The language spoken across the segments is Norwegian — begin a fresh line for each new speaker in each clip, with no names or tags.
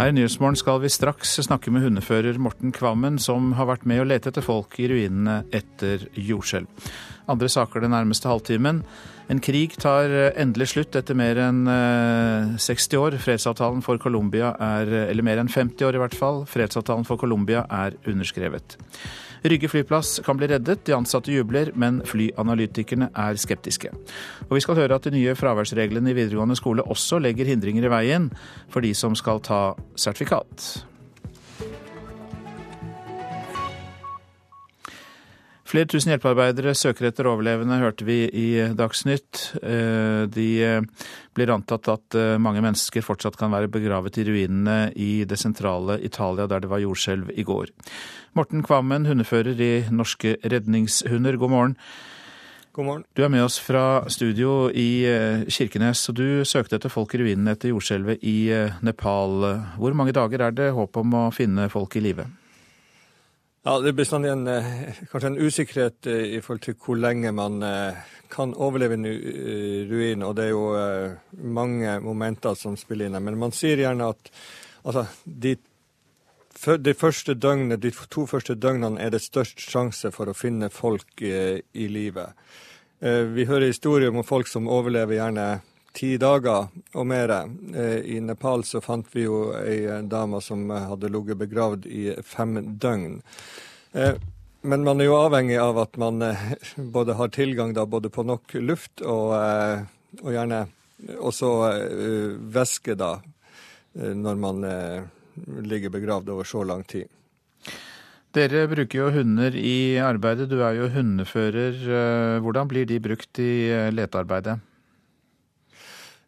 Her i Nyhetsmorgen skal vi straks snakke med hundefører Morten Kvammen, som har vært med å lete etter folk i ruinene etter jordskjelv. Andre saker den nærmeste halvtimen. En krig tar endelig slutt etter mer enn 60 år. Fredsavtalen for Colombia er, eller mer enn 50 år i hvert fall, fredsavtalen for Colombia er underskrevet. Rygge flyplass kan bli reddet, de ansatte jubler, men flyanalytikerne er skeptiske. Og vi skal høre at de nye fraværsreglene i videregående skole også legger hindringer i veien for de som skal ta sertifikat. Flere tusen hjelpearbeidere søker etter overlevende, hørte vi i Dagsnytt. Eh, de eh, blir antatt at eh, mange mennesker fortsatt kan være begravet i ruinene i det sentrale Italia, der det var jordskjelv i går. Morten Kvammen, hundefører i Norske redningshunder, god morgen.
God morgen.
Du er med oss fra studio i Kirkenes, og du søkte etter folk i ruinene etter jordskjelvet i Nepal. Hvor mange dager er det håp om å finne folk i live?
Ja, Det er bestandig en, eh, kanskje en usikkerhet eh, i forhold til hvor lenge man eh, kan overleve en ruin. Og det er jo mange momenter som spiller inn her. Men man sier gjerne at altså, de, de, første døgnene, de to første døgnene er det størst sjanse for å finne folk i, i livet. Vi hører historier om folk som overlever gjerne ti dager og mer. Eh, I Nepal så fant vi jo ei dame som hadde ligget begravd i fem døgn. Eh, men man er jo avhengig av at man eh, både har tilgang da, både på nok luft og, og gjerne også væske da, når man ligger begravd over så lang tid.
Dere bruker jo hunder i arbeidet, du er jo hundefører. Hvordan blir de brukt i letearbeidet?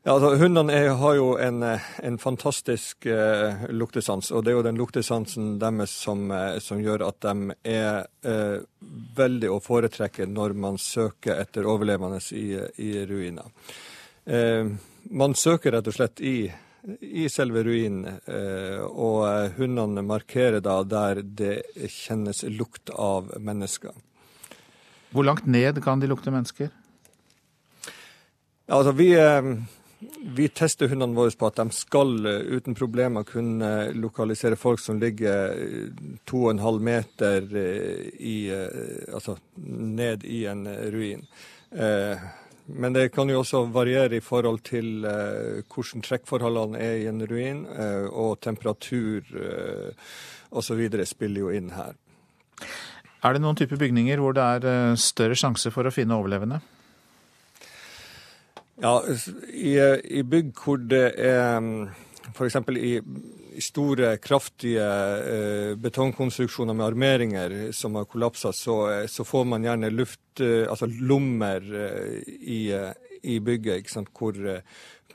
Ja, altså, Hundene er, har jo en, eh, en fantastisk eh, luktesans, og det er jo den luktesansen deres som, eh, som gjør at de er eh, veldig å foretrekke når man søker etter overlevende i, i ruiner. Eh, man søker rett og slett i, i selve ruinen, eh, og hundene markerer da der det kjennes lukt av mennesker.
Hvor langt ned kan de lukte mennesker?
Ja, altså, vi vi tester hundene våre på at de skal eh, uten problemer kunne lokalisere folk som ligger eh, to og en halv meter eh, i, altså ned i en ruin. Men det kan jo også variere i forhold til hvordan trekkforholdene er i en ruin, og temperatur osv. spiller jo inn her.
Er det noen type bygninger hvor det er større sjanse for å finne overlevende?
Ja, i, i bygg hvor det er mm, f.eks. I, store, kraftige eh, betongkonstruksjoner med armeringer som har kollapsa, så, så, får man gjerne luft, eh, altså lommer eh, i, i, bygget ikke sant? Hvor,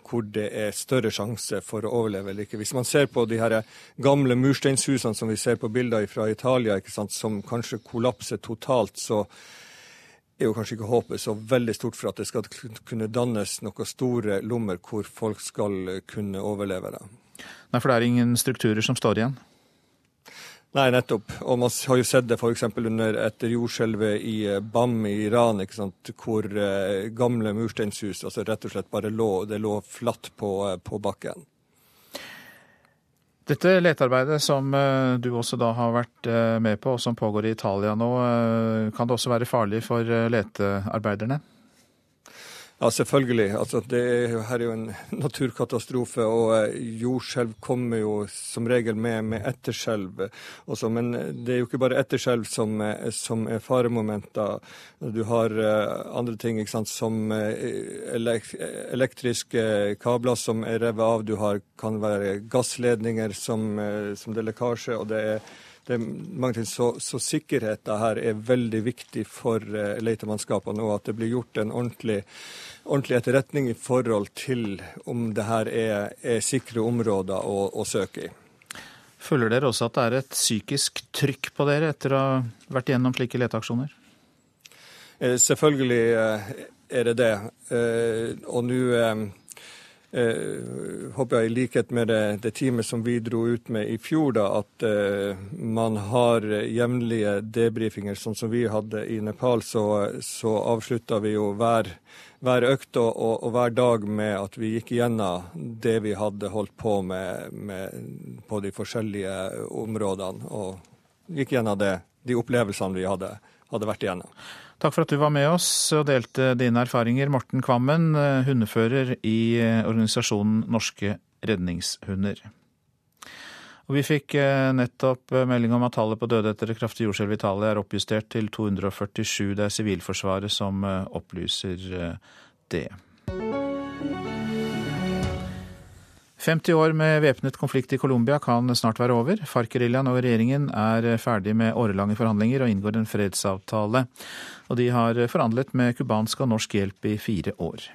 hvor det er større sjanse for å overleve eller ikke. Hvis man ser på de her gamle mursteinshusene som vi ser på bilder fra Italia, ikke sant? som kanskje kollapser totalt, så er jo kanskje ikke håpet så veldig stort for at det skal kunne dannes noen store lommer hvor folk skal kunne overleve. det.
Nei, For det er ingen strukturer som står igjen?
Nei, nettopp. Og man har jo sett det f.eks. under etter jordskjelvet i eh, Bam i Iran, ikke sant? hvor eh, gamle mursteinshus altså rett og slett bare lå, det lå flatt på, eh, på bakken.
Dette letearbeidet som eh, du også da har vært eh, med på, og som pågår i Italia nå, eh, kan det også være farlig for letearbeiderne?
Ja, selvfølgelig. Altså, er her er jo en naturkatastrofe, og eh, jordskjelv kommer jo som regel med, med etterskjelv også. Men det er jo ikke bare etterskjelv som, som er faremomenter. Du har andre ting sant, som elektriske kabler som er revet av. Du har, kan være gassledninger som, som det er lekkasje. og det er det er mange ting. Så, så sikkerheten her er veldig viktig for uh, letemannskapene, og at det blir gjort en ordentlig ordentlig etterretning i forhold til om det her er, er sikre områder å, å, søke i.
Føler dere også at det er et psykisk trykk på dere etter å ha vært gjennom slike leteaksjoner?
Eh, selvfølgelig eh, er det det. Eh, og nå eh, håper jeg i likhet med det, det, teamet som vi dro ut med i fjor, da, at eh, man har jevnlige debrifinger, sånn som vi hadde i Nepal. Så, så avslutta vi jo hver, hver økt og, og, og, hver dag med at vi gikk gjennom det vi hadde holdt på med, med på de forskjellige områdene. Og gikk gjennom det, de opplevelsene vi hadde, hadde vært igjennom.
Takk for at du var med oss og delte dine erfaringer. Morten Kvammen, eh, hundefører i eh, organisasjonen Norske redningshunder. Og vi fikk eh, nettopp melding om at tallet på døde etter det kraftige jordskjelvet i Italia er oppjustert til 247. Det er Sivilforsvaret som opplyser det. 50 år med væpnet konflikt i Colombia kan snart være over. FARC-geriljaen og regjeringen er ferdig med årelange forhandlinger og inngår en fredsavtale. Og de har forhandlet med cubansk og norsk hjelp i fire år.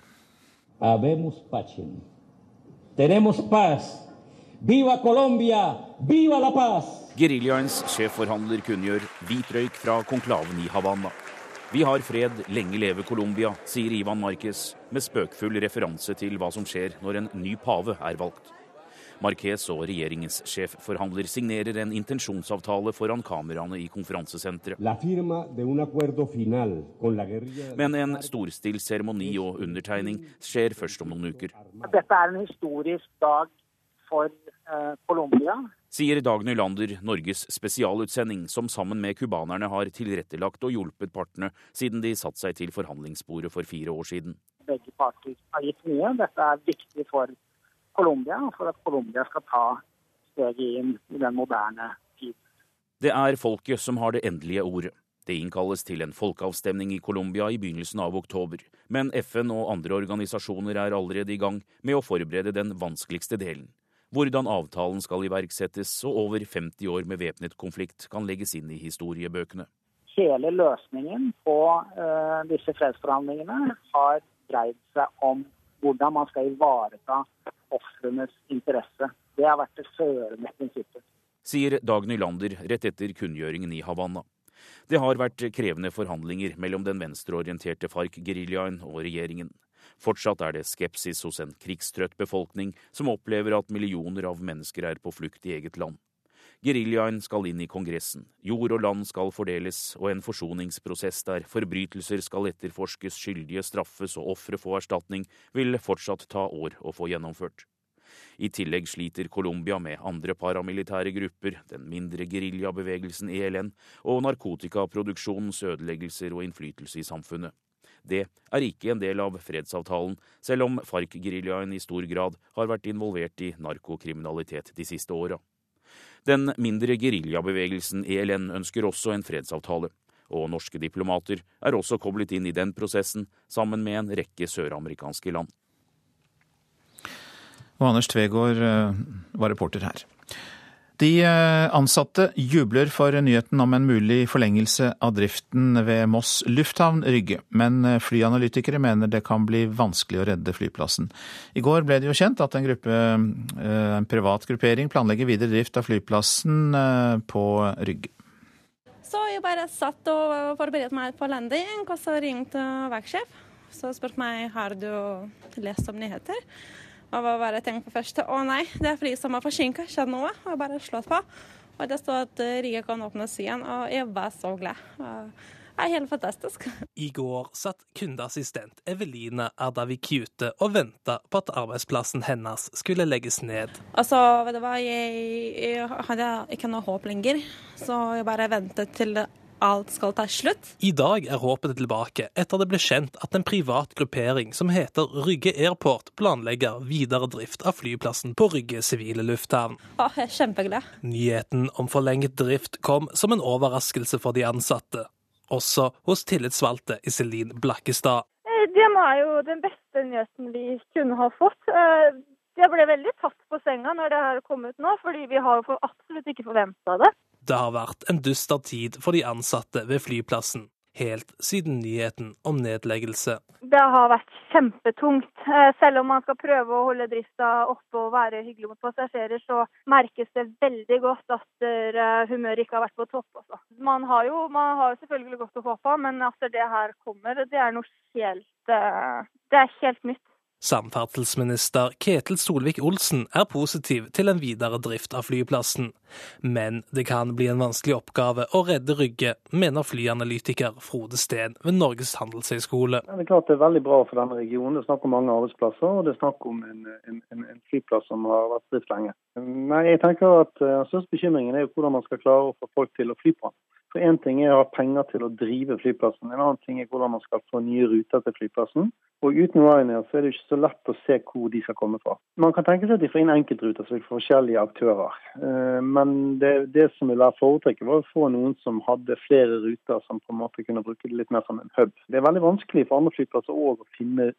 Viva Colombia! Viva la paz!
Geriljaens sjefforhandler kunngjør hvit røyk fra konklaven i Havanna. Vi har fred, lenge leve Colombia, sier Ivan Marquez med spøkfull referanse til hva som skjer når en ny pave er valgt. Marquez og regjeringens sjefforhandler signerer en intensjonsavtale foran kameraene i konferansesenteret. Men en storstilt seremoni og undertegning skjer først om noen uker.
Dette er en historisk dag for eh, Colombia
sier Dag Nylander, Norges spesialutsending, som sammen med cubanerne har tilrettelagt og hjulpet partene siden de satte seg til forhandlingsbordet for fire år siden.
Begge parter har gitt mye. Dette er viktig for Colombia, for at Colombia skal ta steget inn i den moderne tid.
Det er folket som har det endelige ordet. Det innkalles til en folkeavstemning i Colombia i begynnelsen av oktober, men FN og andre organisasjoner er allerede i gang med å forberede den vanskeligste delen, hvordan avtalen skal iverksettes og over 50 år med væpnet konflikt kan legges inn i historiebøkene.
Hele løsningen på uh, disse fredsforhandlingene har dreid seg om hvordan man skal ivareta ofrenes interesse. Det har vært det førende prinsippet.
Sier Dag Nylander rett etter kunngjøringen i Havanna. Det har vært krevende forhandlinger mellom den venstreorienterte FARC-geriljaen og regjeringen. Fortsatt er det skepsis hos en krigstrøtt befolkning som opplever at millioner av mennesker er på flukt i eget land. Geriljaen skal inn i Kongressen, jord og land skal fordeles, og en forsoningsprosess der forbrytelser skal etterforskes, skyldige straffes og ofre få erstatning, vil fortsatt ta år å få gjennomført. I tillegg sliter Colombia med andre paramilitære grupper, den mindre geriljabevegelsen ELN og narkotikaproduksjonens ødeleggelser og innflytelse i samfunnet. Det er ikke en del av fredsavtalen, selv om FARC-geriljaen i stor grad har vært involvert i narkokriminalitet de siste åra. Den mindre geriljabevegelsen ELN ønsker også en fredsavtale, og norske diplomater er også koblet inn i den prosessen, sammen med en rekke søramerikanske land.
Og Anders Tvegård eh, var reporter her. De eh, ansatte jubler for nyheten om en mulig forlengelse av driften ved Moss lufthavn Rygge, men eh, flyanalytikere mener det kan bli vanskelig å redde flyplassen. I går ble det jo kjent at en, gruppe, eh, en privat gruppering planlegger videre drift av flyplassen på Rygge.
Så jeg bare satt og forberedte meg på landing, og så ringte verksjef. Så spurte meg har du lest om nyheter. Og bare tenkte på først å nei, det er fly som er forsinka, skjedd noe. Og bare slått på. Og det står at eh, Riga kan åpnes igjen, og jeg var så glad. Det er helt fantastisk.
I går satt kundeassistent Eveline Erdavikute og venta på at arbeidsplassen hennes skulle legges ned.
Altså, vet du hva, jeg, jeg hadde ikke noe håp lenger, så jeg bare ventet til alt skal ta slutt.
I dag er håpet tilbake etter det ble kjent at en privat gruppering som heter Rygge Airport, planlegger videre drift av flyplassen på Rygge sivile lufthavn.
Åh, jeg er kjempeglad.
Nyheten om forlenget drift kom som en overraskelse for de ansatte. Også hos tillitsvalgte Iselin Blakkestad.
Eh, det var jo den beste nyheten vi kunne ha fått. Eh, jeg ble veldig tatt på senga når det her kom ut nå, fordi vi har absolutt ikke forventa det.
Det har vært en dyster tid for de ansatte ved flyplassen, helt siden nyheten om nedleggelse.
Det har vært kjempetungt. Eh, selv om man skal prøve å holde drifta oppe og være hyggelig mot passasjerer, så merkes det veldig godt at eh, humøret ikke har vært på topp. Også. Man har jo man har selvfølgelig godt å håpe, men at det her kommer, det er noe helt, eh, det er helt nytt.
Samferdselsminister Ketil Solvik-Olsen er positiv til en videre drift av flyplassen, men det kan bli en vanskelig oppgave å redde Rygge, mener flyanalytiker Frode Steen ved Norges handelshøyskole.
Ja, det er klart det er veldig bra for denne regionen. Det er snakk om mange arbeidsplasser, og det er snakk om en, en, en, flyplass som har vært drift lenge. Men jeg tenker at Den Største bekymringen er jo hvordan man skal klare å få folk til å fly på den. For Én ting er å ha penger til å drive flyplassen, en annen ting er hvordan man skal få nye ruter til flyplassen. Og Uten Ryanair så er det ikke så lett å se hvor de skal komme fra. Man kan tenke seg at de får inn enkeltruter som vil få forskjellige aktører. Eh, men det, det som vil være foretrekket, var å få noen som hadde flere ruter som på en måte kunne bruke det litt mer som en hub. Det er veldig vanskelig for andre flyplasser òg å finne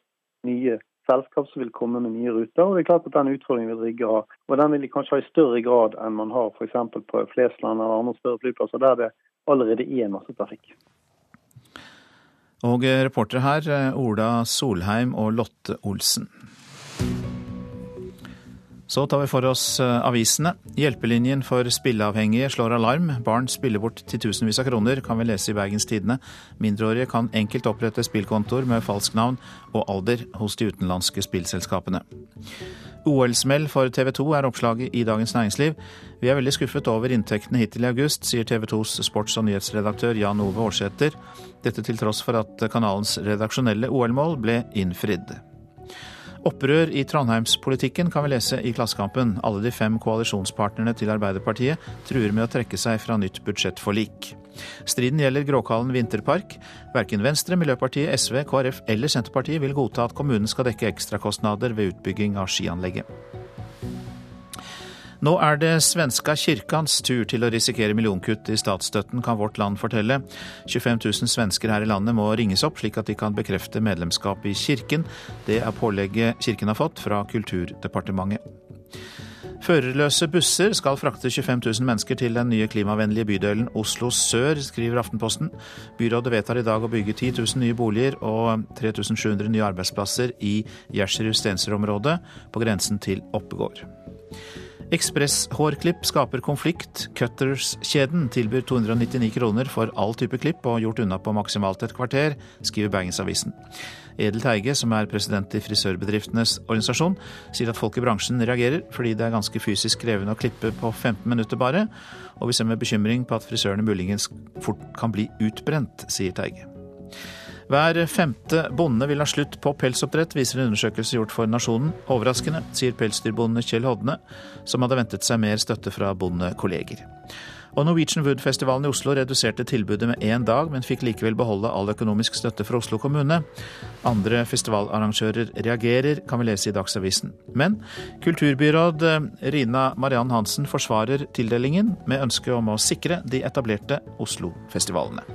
nye selskap som vil komme med nye ruter. og det er klart at Den utfordringen vil Rygge ha. Og Den vil de kanskje ha i større grad enn man har f.eks. på Flesland eller andre større flyplasser, der det allerede i masse massetrafikk.
Og reportere her, eh, Ola Solheim og Lotte Olsen. Så tar vi for oss eh, avisene. Hjelpelinjen for spilleavhengige slår alarm. Barn spiller bort titusenvis av kroner, kan vi lese i Bergens Tidende. Mindreårige kan enkelt opprette spillkontoer med falsk navn og alder hos de utenlandske spillselskapene. OL-smell for TV 2 er oppslaget i Dagens Næringsliv. Vi er veldig skuffet over inntektene hittil i august, sier TV 2s sports- og nyhetsredaktør Jan Ove Aarsæter. Dette til tross for at kanalens redaksjonelle OL-mål ble innfridd. Opprør i trondheimspolitikken kan vi lese i Klassekampen. Alle de fem koalisjonspartnerne til Arbeiderpartiet truer med å trekke seg fra nytt budsjettforlik. Striden gjelder Gråkallen vinterpark. Verken Venstre, Miljøpartiet, SV, KrF eller Senterpartiet vil godta at kommunen skal dekke ekstrakostnader ved utbygging av skianlegget. Nå er det svenska kirkans tur til å risikere millionkutt i statsstøtten, kan Vårt Land fortelle. 25 000 svensker her i landet må ringes opp, slik at de kan bekrefte medlemskap i kirken. Det er pålegget kirken har fått fra Kulturdepartementet. Førerløse busser skal frakte 25 000 mennesker til den nye klimavennlige bydelen Oslo sør, skriver Aftenposten. Byrådet vedtar i dag å bygge 10 000 nye boliger og 3700 nye arbeidsplasser i Gjersrud-Stensrud-området, på grensen til Oppegård. Ekspress-hårklipp skaper konflikt. Cutters-kjeden tilbyr 299 kroner for all type klipp og gjort unna på maksimalt et kvarter, skriver Bergensavisen. Edel Teige, som er president i frisørbedriftenes organisasjon, sier at folk i bransjen reagerer fordi det er ganske fysisk krevende å klippe på 15 minutter bare, og vi ser med bekymring på at frisørene muligens fort kan bli utbrent, sier Teige. Hver femte bonde vil ha slutt på pelsoppdrett, viser en undersøkelse gjort for Nasjonen. Overraskende, sier pelsdyrbonde Kjell Hodne, som hadde ventet seg mer støtte fra bondekolleger. Og Norwegian Wood-festivalen i Oslo reduserte tilbudet med én dag, men fikk likevel beholde all økonomisk støtte fra Oslo kommune. Andre festivalarrangører reagerer, kan vi lese i Dagsavisen. Men kulturbyråd eh, Rina Mariann Hansen forsvarer tildelingen, med ønske om å sikre de etablerte Oslo-festivalene.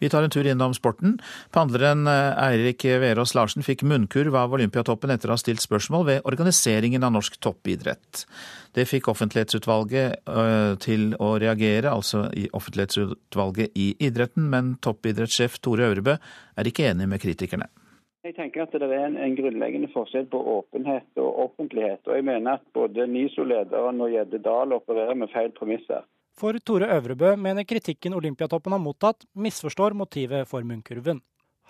Vi tar en tur innom sporten. Pandleren eh, Eirik Verås Larsen fikk munnkurv av Olympiatoppen etter å ha stilt spørsmål ved organiseringen av norsk toppidrett. Det fikk offentlighetsutvalget eh, til å reagere, altså i offentlighetsutvalget i idretten, men toppidrettssjef Tore Øvrebø er ikke enig med kritikerne.
Jeg tenker at Det er en, en, grunnleggende forskjell på åpenhet og offentlighet. og Jeg mener at både NISO-lederen og Gjedde Dahl opererer med feil premisser.
For Tore Øvrebø mener kritikken Olympiatoppen har mottatt, misforstår motivet for munnkurven.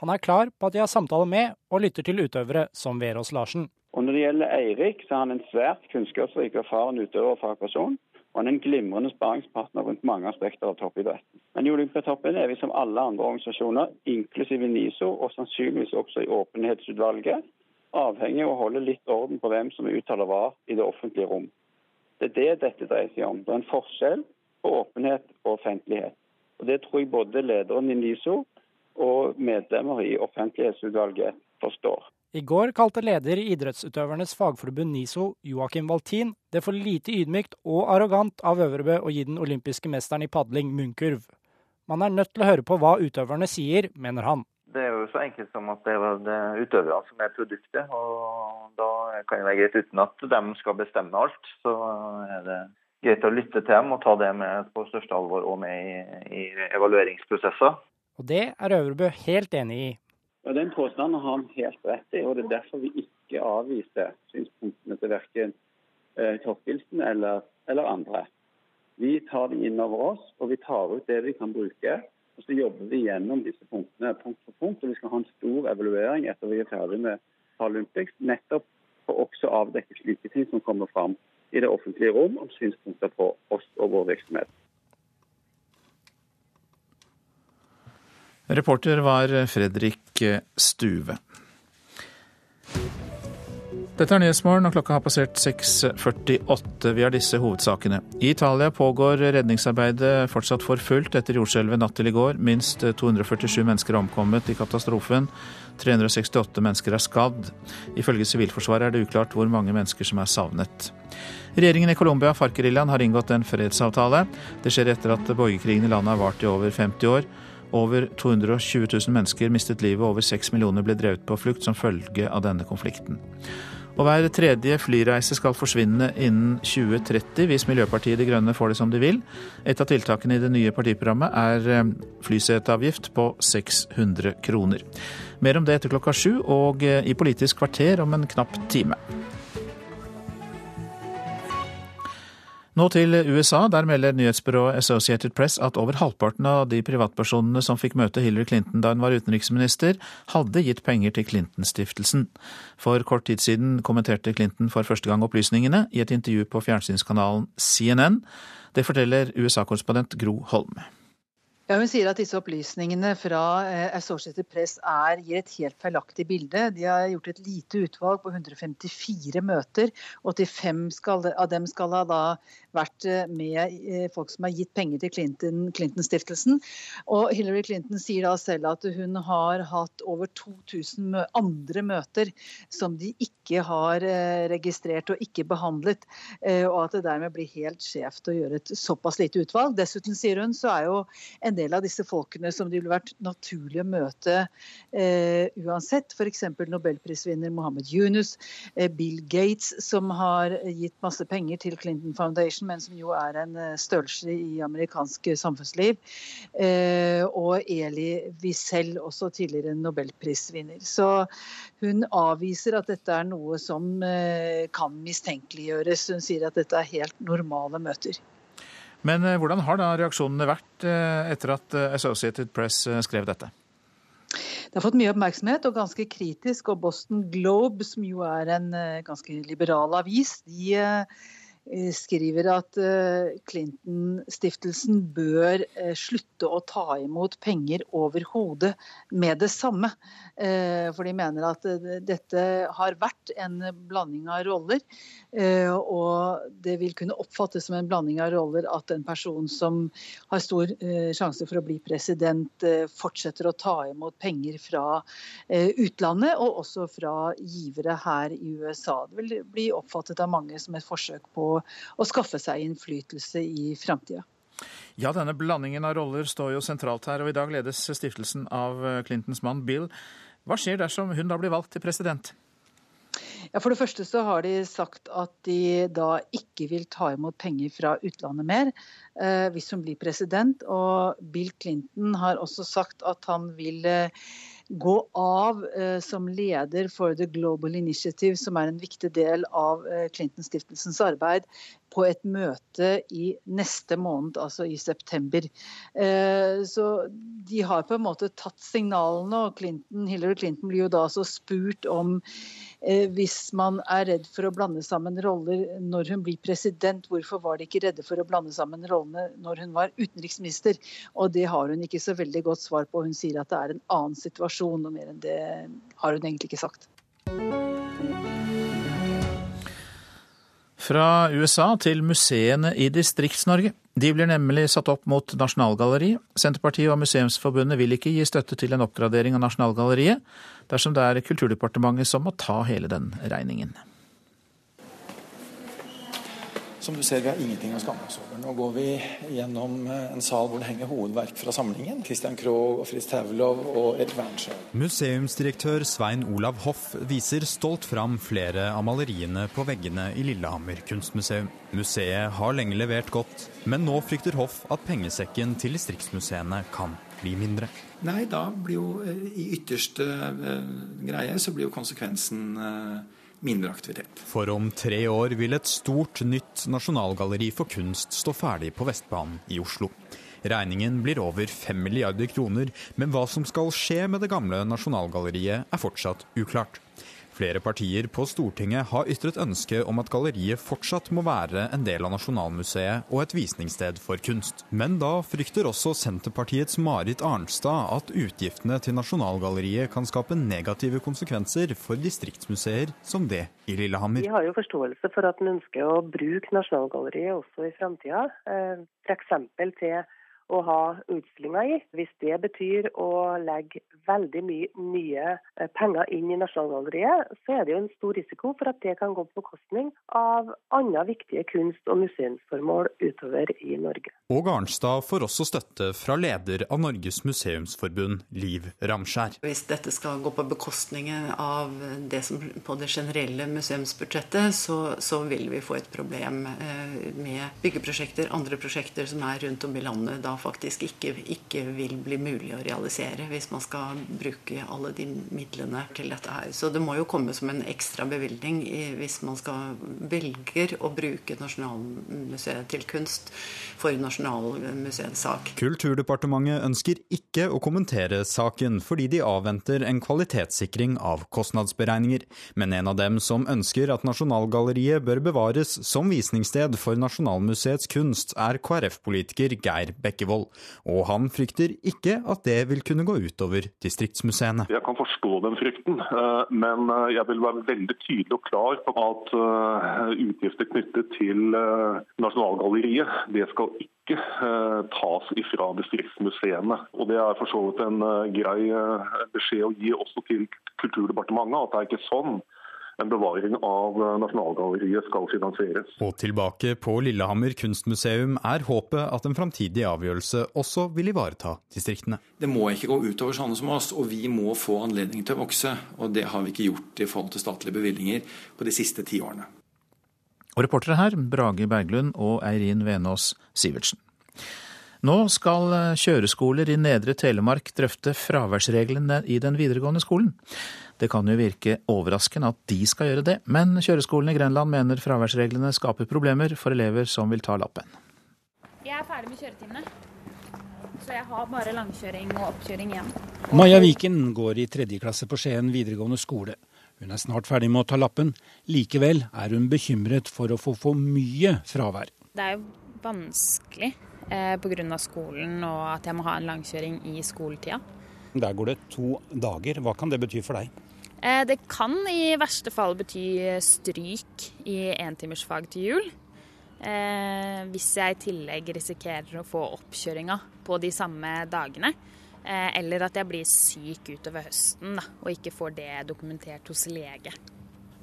Han er klar på at de har samtaler med og lytter til utøvere som Verås Larsen.
Og Når det gjelder Eirik, så er han en svært kunnskapsrik og erfaren utøver og fagperson. Og han er en glimrende sparingspartner rundt mange aspekter av toppidretten. Men i Olympiatoppen er vi som alle andre organisasjoner, inklusive NISO og sannsynligvis også i åpenhetsutvalget, avhengig av å holde litt orden på hvem som uttaler hva i det offentlige rom. Det er det dette dreier seg om. Det er en forskjell på åpenhet og offentlighet. Og Det tror jeg både lederen i NISO og medlemmer i offentlighetsutvalget forstår.
I går kalte leder i idrettsutøvernes fagforbund NISO, Joakim Valtin, det for lite ydmykt og arrogant av Øvrebø å gi den olympiske mesteren i padling munnkurv. Man er nødt til å høre på hva utøverne sier, mener han.
Det er jo så enkelt som at det er utøverne som er produktet. og Da kan det være greit uten at de skal bestemme alt. Så er det greit å lytte til dem og ta det med på største alvor og med i, i evalueringsprosesser.
Og det er Øvrebø helt enig i.
Ja, Den påstanden har han helt rett i, og det er derfor vi ikke avviser synspunktene til verken eh, Torkelsen eller, eller, andre. Vi tar dem inn over oss, og vi tar ut det vi kan bruke Og Så jobber vi gjennom disse punktene punkt for punkt. og Vi skal ha en stor evaluering etter vi er ferdig med Paralympics, nettopp for også å avdekke slike ting som kommer fram i det offentlige rom om synspunkter på oss og vår virksomhet.
Reporter var Fredrik Stuve. Dette er Nyhetsmorgen, og klokka har passert 6.48. Vi har disse hovedsakene. I Italia pågår redningsarbeidet fortsatt for fullt etter jordskjelvet natt til i går. Minst 247 mennesker er omkommet i katastrofen. 368 mennesker er skadd. Ifølge Sivilforsvaret er det uklart hvor mange mennesker som er savnet. Regjeringen i Colombia, FARC-geriljaen, har inngått en fredsavtale. Det skjer etter at borgerkrigen i landet har vart i over 50 år. Over 220 000 mennesker mistet livet, og over 6 millioner ble drevet på flukt som følge av denne konflikten. Og hver tredje flyreise skal forsvinne innen 2030 hvis Miljøpartiet De Grønne får det som de vil. Et av tiltakene i det nye partiprogrammet er eh, flyseteavgift på 600 kroner. Mer om det etter klokka sju og eh, i Politisk kvarter om en knapp time. Nå til USA. Der melder nyhetsbyrået Associated Press at over halvparten av de privatpersonene som fikk møte Hillary Clinton da hun var utenriksminister, hadde gitt penger til Clinton-stiftelsen. For kort tid siden kommenterte Clinton for første gang opplysningene i et intervju på fjernsynskanalen CNN. Det forteller USA-korrespondent Gro Holm.
Ja, hun sier at disse opplysningene fra eh, Associated Press er, gir et helt feilaktig bilde. De har gjort et lite utvalg på 154 møter. 85 skal, av dem skal ha da vært eh, med eh, folk som har gitt penger til Clinton-stiftelsen. Clinton og Hillary Clinton sier da selv at hun har hatt over 2000 andre møter som de ikke har registrert og ikke behandlet. Og at det dermed blir helt skjevt å gjøre et såpass lite utvalg. Dessuten, sier hun, så er jo en en del av disse folkene som det ville vært naturlig å møte eh, uansett. F.eks. nobelprisvinner Mohammed Yunus, eh, Bill Gates, som har gitt masse penger til Clinton Foundation, men som jo er en eh, størrelse i amerikansk samfunnsliv. Eh, og Eli Wiesel, også tidligere nobelprisvinner. Så hun avviser at dette er noe som eh, kan mistenkeliggjøres. Hun sier at dette er helt normale møter.
Men eh, hvordan har da reaksjonene vært eh, etter at eh, Associated Press skrev dette?
Det har fått mye oppmerksomhet og ganske kritisk. Og Boston Globe, som jo er en ganske liberal avis, de skriver at Clinton-stiftelsen bør slutte å ta imot penger overhodet med det samme. Eh, for de mener at eh, dette har vært en blanding av roller. Eh, og det vil kunne oppfattes som en blanding av roller at en person som har stor sjanse for å bli president, fortsetter å ta imot penger fra utlandet, og også fra givere her i USA. Det vil bli oppfattet av mange som et forsøk på å skaffe seg innflytelse i framtida.
Ja, denne blandingen av roller står jo sentralt her, og i dag ledes stiftelsen av Clintons mann Bill. Hva skjer dersom hun da blir valgt til president?
Ja, For det første så har de sagt at de da ikke vil ta imot penger fra utlandet mer eh, hvis hun blir president. Og Bill Clinton har også sagt at han vil eh, gå av eh, som leder for The Global Initiative, som er en viktig del av eh, Clinton-stiftelsens arbeid, på et møte i neste måned, altså i september. Eh, så de har på en måte tatt signalene, og Clinton, Hillary Clinton blir jo da så spurt om eh, hvis man er redd for å blande sammen roller når hun blir president, hvorfor var de ikke redde for å blande sammen rollene når hun var utenriksminister? Og det har hun ikke så veldig godt svar på. Hun sier at det er en annen situasjon, og mer enn det har hun egentlig ikke sagt.
Fra USA til museene i Distrikts-Norge. De blir nemlig satt opp mot Nasjonalgalleriet. Senterpartiet og Museumsforbundet vil ikke gi støtte til en oppgradering av Nasjonalgalleriet, dersom det er Kulturdepartementet som må ta hele den regningen.
Som du ser, vi har ingenting å skamme oss over. Nå går vi gjennom eh, en sal hvor det henger hovedverk fra samlingen. Christian Krogh, Fritz Taulow og Erik Wernskjær.
Museumsdirektør Svein Olav Hoff viser stolt fram flere av maleriene på veggene i Lillehammer kunstmuseum. Museet har lenge levert godt, men nå frykter Hoff at pengesekken til distriktsmuseene kan bli mindre.
Nei, da blir jo eh, i ytterste uh, greie så blir jo konsekvensen mindre aktivitet.
For om tre år vil et stort, nytt nasjonalgalleri for kunst stå ferdig på Vestbanen i Oslo. Regningen blir over 5 milliarder kroner, men hva som skal skje med det gamle Nasjonalgalleriet er fortsatt uklart. Flere partier på Stortinget har ytret ønske om at galleriet fortsatt må være en del av Nasjonalmuseet og et visningssted for kunst. Men da frykter også Senterpartiets Marit Arnstad at utgiftene til Nasjonalgalleriet kan skape negative konsekvenser for distriktsmuseer som det i Lillehammer.
Vi har jo forståelse for at en ønsker å bruke Nasjonalgalleriet også i framtida, eh, f.eks. til å ha utstillinger i. Hvis det betyr å legge veldig mye nye eh, penger inn i Nasjonalgalleriet, så er det jo en stor risiko for at det kan gå på bekostning av andre viktige kunst- og museumsformål utover i Norge.
Og Arnstad får også støtte fra leder av Norges museumsforbund, Liv Ramskjær.
Hvis dette skal gå på bekostning av det som på det generelle museumsbudsjettet, så, så vil vi få et problem eh, med byggeprosjekter, andre prosjekter som er rundt om i landet. Da faktisk ikke, ikke, vil bli mulig å realisere hvis man skal bruke alle de midlene til dette her. Så det må jo komme som en ekstra bevilgning hvis man skal velger å bruke Nasjonalmuseet til kunst for Nasjonalmuseets sak.
Kulturdepartementet ønsker ikke å kommentere saken fordi de avventer en kvalitetssikring av kostnadsberegninger. Men en av dem som ønsker at Nasjonalgalleriet bør bevares som visningssted for Nasjonalmuseets kunst, er KrF-politiker Geir Bekke Bekkevold, og han frykter ikke at det vil kunne gå utover distriktsmuseene.
Jeg kan forstå den frykten, eh, men eh, jeg vil være veldig tydelig og klar på at eh, utgifter knyttet til Nasjonalgalleriet, det skal ikke tas ifra distriktsmuseene. Og Det er for så vidt en grei beskjed å gi også til Kulturdepartementet, at det er ikke sånn en bevaring av Nasjonalgalleriet skal finansieres.
Og tilbake på Lillehammer kunstmuseum er håpet at en framtidig avgjørelse også vil ivareta distriktene.
Det må ikke gå utover sånne som oss, og vi må få anledning til å vokse. Og det har vi ikke gjort i forhold til statlige bevilgninger på de siste ti årene.
Og reportere her, Brage Berglund og Eirin Venås Sivertsen. Nå skal kjøreskoler i Nedre Telemark drøfte fraværsreglene i den videregående skolen. Det kan jo virke overraskende at de skal gjøre det, men kjøreskolen i Grenland mener fraværsreglene skaper problemer for elever som vil ta lappen.
Jeg er ferdig med kjøretimene, så jeg har bare langkjøring og oppkjøring igjen.
Maja Viken går i tredje klasse på Skien videregående skole. Hun er snart ferdig med å ta lappen. Likevel er hun bekymret for å få for mye fravær.
Det er jo vanskelig eh, pga. skolen og at jeg må ha en langkjøring i skoletida.
Der går det to dager. Hva kan det bety for deg?
Eh, det kan i verste fall bety stryk i entimersfag til jul. Eh, hvis jeg i tillegg risikerer å få oppkjøringa på de samme dagene. Eh, eller at jeg blir syk utover høsten da, og ikke får det dokumentert hos lege.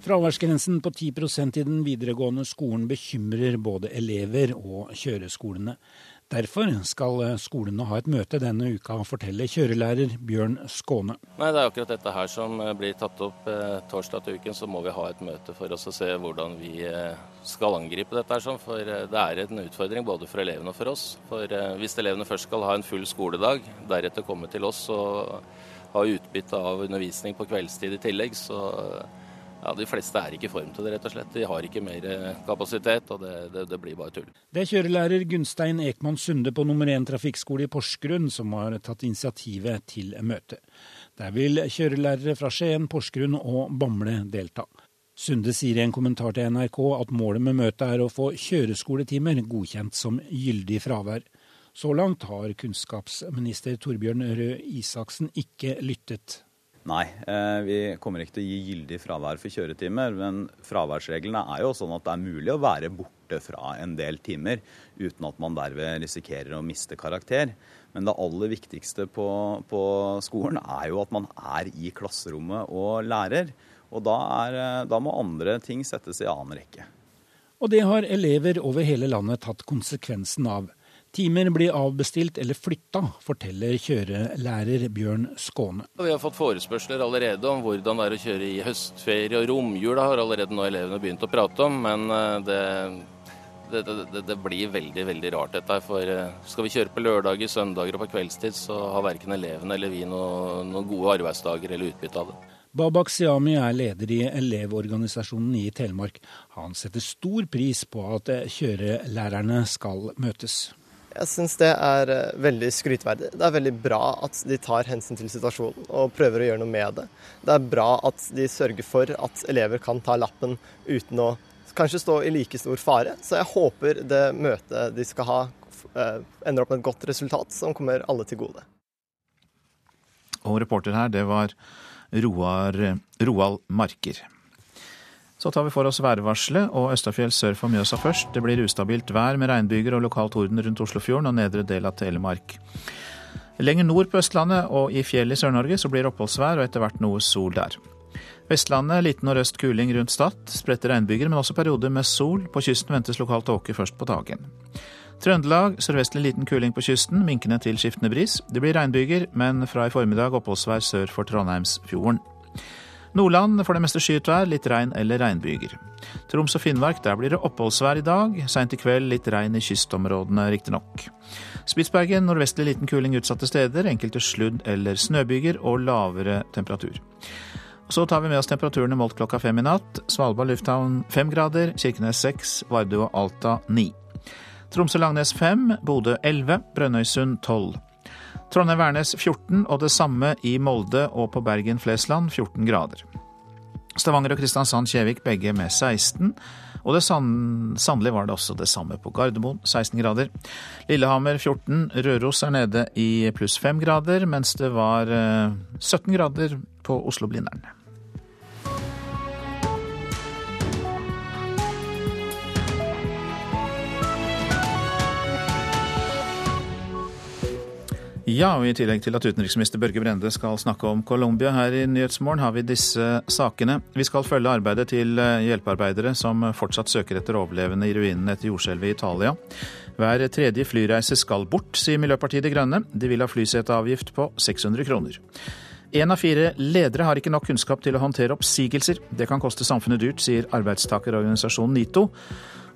Fraværsgrensen på 10% i den videregående skolen bekymrer både elever og kjøreskolene. Derfor skal skolene ha et møte denne uka, forteller kjørelærer Bjørn Skåne.
Nei, Det er akkurat dette her som eh, blir tatt opp eh, torsdag til uken. Så må vi ha et møte for oss å se hvordan vi eh, skal angripe dette. her. For eh, det er en utfordring både for elevene og for oss. For eh, Hvis elevene først skal ha en full skoledag, deretter komme til oss og ha utbytte av undervisning på kveldstid i tillegg, så ja, De fleste er ikke i form til det, rett og slett. De har ikke mer eh, kapasitet, og det, det, det blir bare tull.
Det er kjørelærer Gunstein Ekman Sunde på nummer 1 trafikkskole i Porsgrunn som har tatt initiativet til møtet. Der vil kjørelærere fra Skien, Porsgrunn og Bamble delta. Sunde sier i en kommentar til NRK at målet med møtet er å få kjøreskoletimer godkjent som gyldig fravær. Så langt har kunnskapsminister Torbjørn Røe Isaksen ikke lyttet.
Nei, eh, vi kommer ikke til å gi gyldig fravær for kjøretimer. Men fraværsreglene er jo sånn at det er mulig å være borte fra en del timer uten at man derved risikerer å miste karakter. Men det aller viktigste på, på skolen er jo at man er i klasserommet og lærer. Og da, er, eh, da må andre ting settes i annen rekke.
Og det har elever over hele landet tatt konsekvensen av. Timer blir avbestilt eller flytta, forteller kjørelærer Bjørn Skåne.
Vi har fått forespørsler allerede om hvordan det er å kjøre i høstferie og romjula, har allerede nå elevene begynt å prate om. Men eh, det, det, det, det blir veldig veldig rart dette. For eh, skal vi kjøre på lørdager, søndager og på kveldstid, så har verken elevene eller vi noen noe gode arbeidsdager eller utbytte av det.
Babak Siami er leder i Elevorganisasjonen i Telemark. Han setter stor pris på at kjørelærerne skal møtes.
Jeg syns det er eh, veldig skrytverdig. Det er veldig bra at de tar hensyn til situasjonen og prøver å gjøre noe med det. Det er bra at de sørger for at elever kan ta lappen uten å kanskje stå i like stor fare. Så jeg håper det møtet de skal ha, eh, ender opp med et godt resultat som kommer alle til gode.
Og reporter her, det var Roar, Roald Marker. Så tar vi for oss værvarselet og Østafjell sør for Mjøsa først. Det blir ustabilt vær med regnbyger og lokal torden rundt Oslofjorden og nedre del av Telemark. Lenger nord på Østlandet og i fjellet i Sør-Norge så blir det oppholdsvær og etter hvert noe sol der. Vestlandet liten nordøst kuling rundt Stad. Spredte regnbyger, men også perioder med sol. På kysten ventes lokal tåke først på dagen. Trøndelag sørvestlig liten kuling på kysten, minkende til skiftende bris. Det blir regnbyger, men fra i formiddag oppholdsvær sør for Trondheimsfjorden. Nordland for det meste skyet vær, litt regn eller regnbyger. Troms og Finnmark, der blir det oppholdsvær i dag. Seint i kveld litt regn i kystområdene, riktignok. Spitsbergen nordvestlig liten kuling utsatte steder, enkelte sludd- eller snøbyger og lavere temperatur. Så tar vi med oss temperaturene målt klokka fem i natt. Svalbard lufthavn fem grader, Kirkenes seks, Vardø og Alta ni. Tromsø-Langnes fem, Bodø elleve, Brønnøysund tolv. Trondheim-Værnes 14, og det samme i Molde og på Bergen-Flesland 14 grader. Stavanger og Kristiansand-Kjevik begge med 16. Og det sannelig var det også det samme på Gardermoen, 16 grader. Lillehammer 14, Røros er nede i pluss 5 grader, mens det var 17 eh, grader på Oslo-Blindern. Ja, og I tillegg til at utenriksminister Børge Brende skal snakke om Colombia her i Nyhetsmorgen, har vi disse sakene. Vi skal følge arbeidet til eh, hjelpearbeidere som fortsatt søker etter overlevende i ruinene etter jordskjelvet i Italia. Hver tredje flyreise skal bort, sier Miljøpartiet De Grønne. De vil ha flyseteavgift på 600 kroner. Én av fire ledere har ikke nok kunnskap til å håndtere oppsigelser. Det kan koste samfunnet dyrt, sier arbeidstakerorganisasjonen NITO.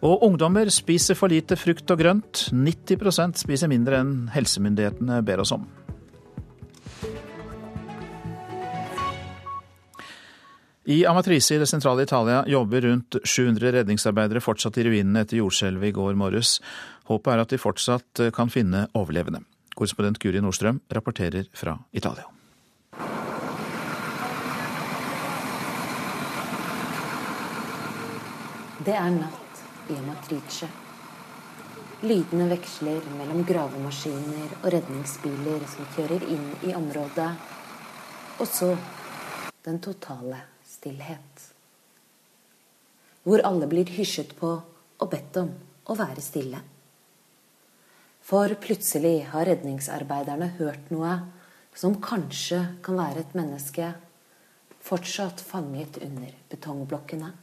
Og ungdommer spiser for lite frukt og grønt. 90% spiser mindre enn helsemyndighetene ber oss om. I Amatrice i det sentrale Italia jobber rundt 700 redningsarbeidere fortsatt i ruinene etter jordskjelvet i går morges. Håpet er at de fortsatt kan finne overlevende. Korrespondent Guri Nordstrøm rapporterer fra Italia.
Det er natt i Matrice. Lydene veksler mellom gravemaskiner og redningsbiler som kjører inn i området. Og så den totale stillhet. Hvor alle blir hysjet på og bedt om å være stille. For plutselig har redningsarbeiderne hørt noe som kanskje kan være et menneske fortsatt fanget under betongblokkene.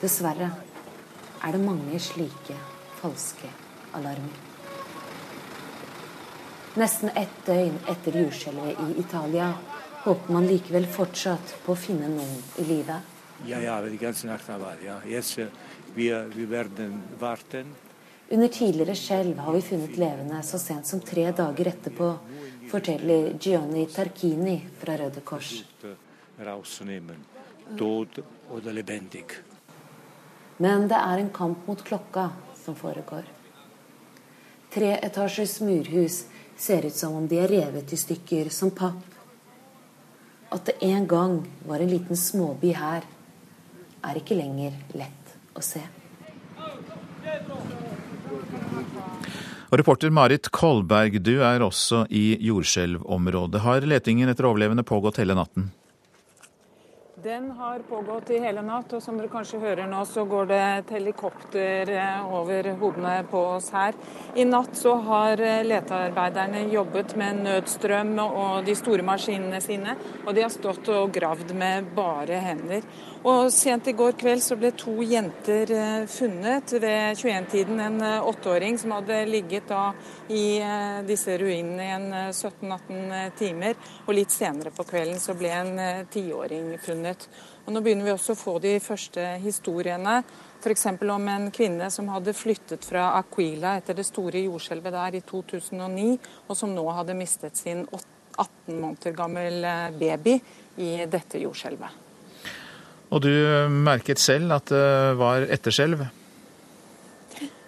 Dessverre er det mange slike falske alarmer. Nesten ett døgn etter jordskjelvet i Italia håper man likevel fortsatt på å finne noen i live.
Ja, ja, ja. Yes, vi, vi verden
Under tidligere skjelv har vi funnet levende så sent som tre dager etterpå, forteller Gianni Tarkini fra Røde Kors.
Død og lebendig.
Men det er en kamp mot klokka som foregår. Treetasjers murhus ser ut som om de er revet i stykker som papp. At det en gang var en liten småby her, er ikke lenger lett å se.
Reporter Marit Kolberg, du er også i jordskjelvområdet. Har letingen etter overlevende pågått hele natten?
Den har pågått i hele natt, og som dere kanskje hører nå, så går det et helikopter eh, over hodene på oss her. I natt så har eh, letearbeiderne jobbet med nødstrøm og de store maskinene sine, og de har stått og gravd med bare hender. Og Sent i går kveld så ble to jenter eh, funnet ved 21-tiden. En eh, åtteåring som hadde ligget da i eh, disse ruinene i en 17-18 timer. Og litt senere på kvelden så ble en tiåring funnet. Og Nå begynner vi også å få de første historiene. F.eks. om en kvinne som hadde flyttet fra Aquila etter det store jordskjelvet der i 2009, og som nå hadde mistet sin 18 måneder gammel baby i dette jordskjelvet.
Og du merket selv at det var etterskjelv?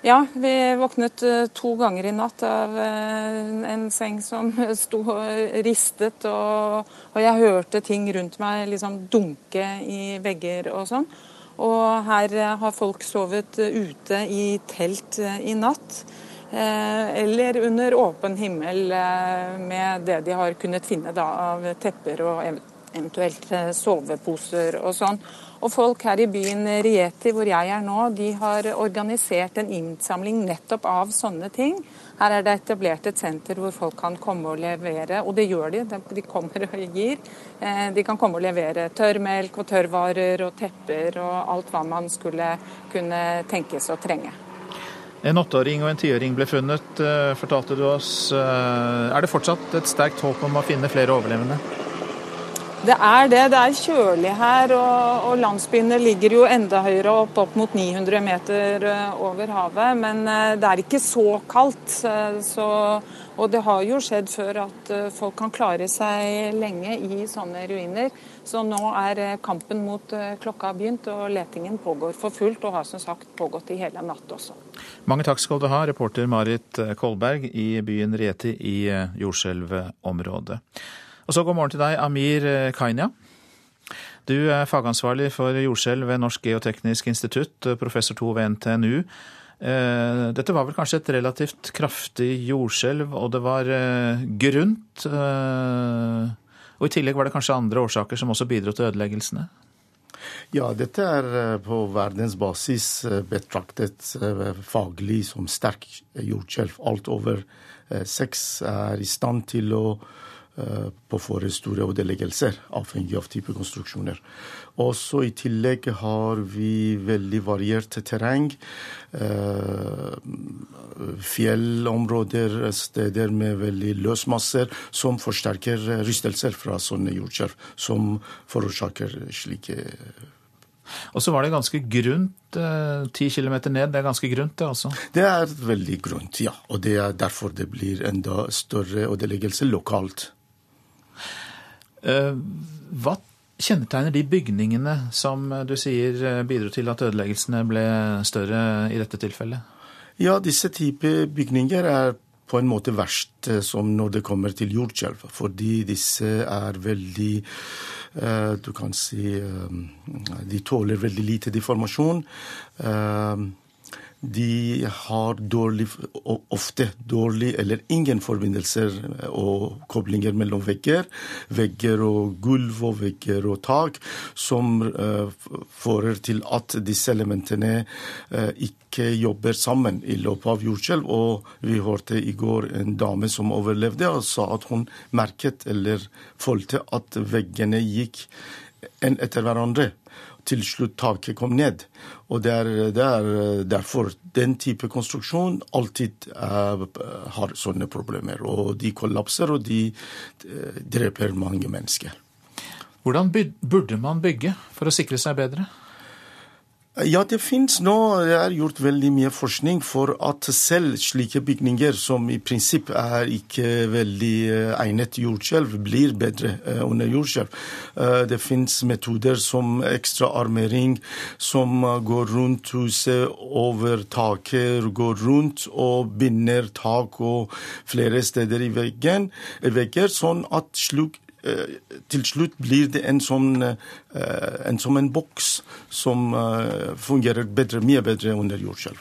Ja, vi våknet eh, to ganger i natt av eh, en seng som sto ristet, og, og jeg hørte ting rundt meg liksom dunke i vegger og sånn. Og her har folk sovet ute i telt i natt. Eller under åpen himmel med det de har kunnet finne da, av tepper og eventuelt soveposer og sånn. Og folk her i byen Rieti, hvor jeg er nå, de har organisert en innsamling nettopp av sånne ting. Her er det etablert et senter hvor folk kan komme og levere, og det gjør de. De kommer og gir. Eh, de kan komme og levere tørrmelk og tørrvarer og tepper og alt hva man skulle kunne tenkes å trenge.
En åtteåring og en tiåring ble funnet, eh, fortalte du oss. Eh, er det fortsatt et sterkt håp om å finne flere overlevende?
Det er det. Det er kjølig her, og, og landsbyene ligger jo enda høyere opp, opp mot 900 meter eh, over havet. Men eh, det er ikke så kaldt. Eh, så, og det har jo skjedd før at folk kan klare seg lenge i sånne ruiner. Så nå er kampen mot klokka begynt, og letingen pågår for fullt. Og har som sagt pågått i hele natt også.
Mange takk skal du ha, reporter Marit Kolberg i byen Rieti i jordskjelvområdet. Og så god morgen til deg, Amir Kainya. Kainia. Du er fagansvarlig for jordskjelv ved Norsk geoteknisk institutt, eh, professor to ved NTNU. Eh, dette var vel kanskje et relativt kraftig jordskjelv, og det var grunt. Og i tillegg var det kanskje andre årsaker som også bidro til ødeleggelsene?
Ja, dette er på verdensbasis betraktet faglig som sterk jordskjelv. Alt over seks er i stand til å Eh, på for store ødeleggelser, avhengig av type konstruksjoner. Også I tillegg har vi veldig variert terreng. Eh, fjellområder, steder med veldig løsmasser, som forsterker rystelser fra sånne jordskjelv, som forårsaker slike
og så var det ganske grunt eh, ti eh, kilometer ned. Det er ganske grunt, det også?
Det er veldig grunt, ja. Og det er derfor det blir enda større ødeleggelse lokalt.
Eh, hva kjennetegner de bygningene som eh, du sier eh, bidro til at ødeleggelsene ble større i dette tilfellet?
Ja, disse typer bygninger er på en måte verst som når det kommer til jordskjelv. Fordi disse er veldig Du kan si De tåler veldig lite deformasjon. De har dårlig, ofte dårlig eller ingen forbindelser og koblinger mellom vegger. Vegger og gulv og vegger og tak, som uh, fører til at disse elementene uh, ikke jobber sammen i løpet av jordskjelv. Og vi hørte i går en dame som overlevde og sa at hun merket eller følte at veggene gikk en etter hverandre til slutt taket kom ned. Og det er, det er derfor den type konstruksjon alltid er, har sånne problemer. Og de kollapser, og de eh, dreper mange mennesker.
Hvordan burde man bygge for å sikre seg bedre?
Ja, det finnes nå Det er gjort veldig mye forskning for at selv slike bygninger, som i prinsipp er ikke veldig eh, egnet jordskjelv, blir bedre eh, under jordskjelv. Eh, det finnes metoder som ekstra armering, som går rundt huset, over taket, går rundt og binder tak og flere steder i veggen, vegger, sånn at til slutt blir det en sånn en, som en boks som eh, fungerer bedre, mye bedre under jordskjelv.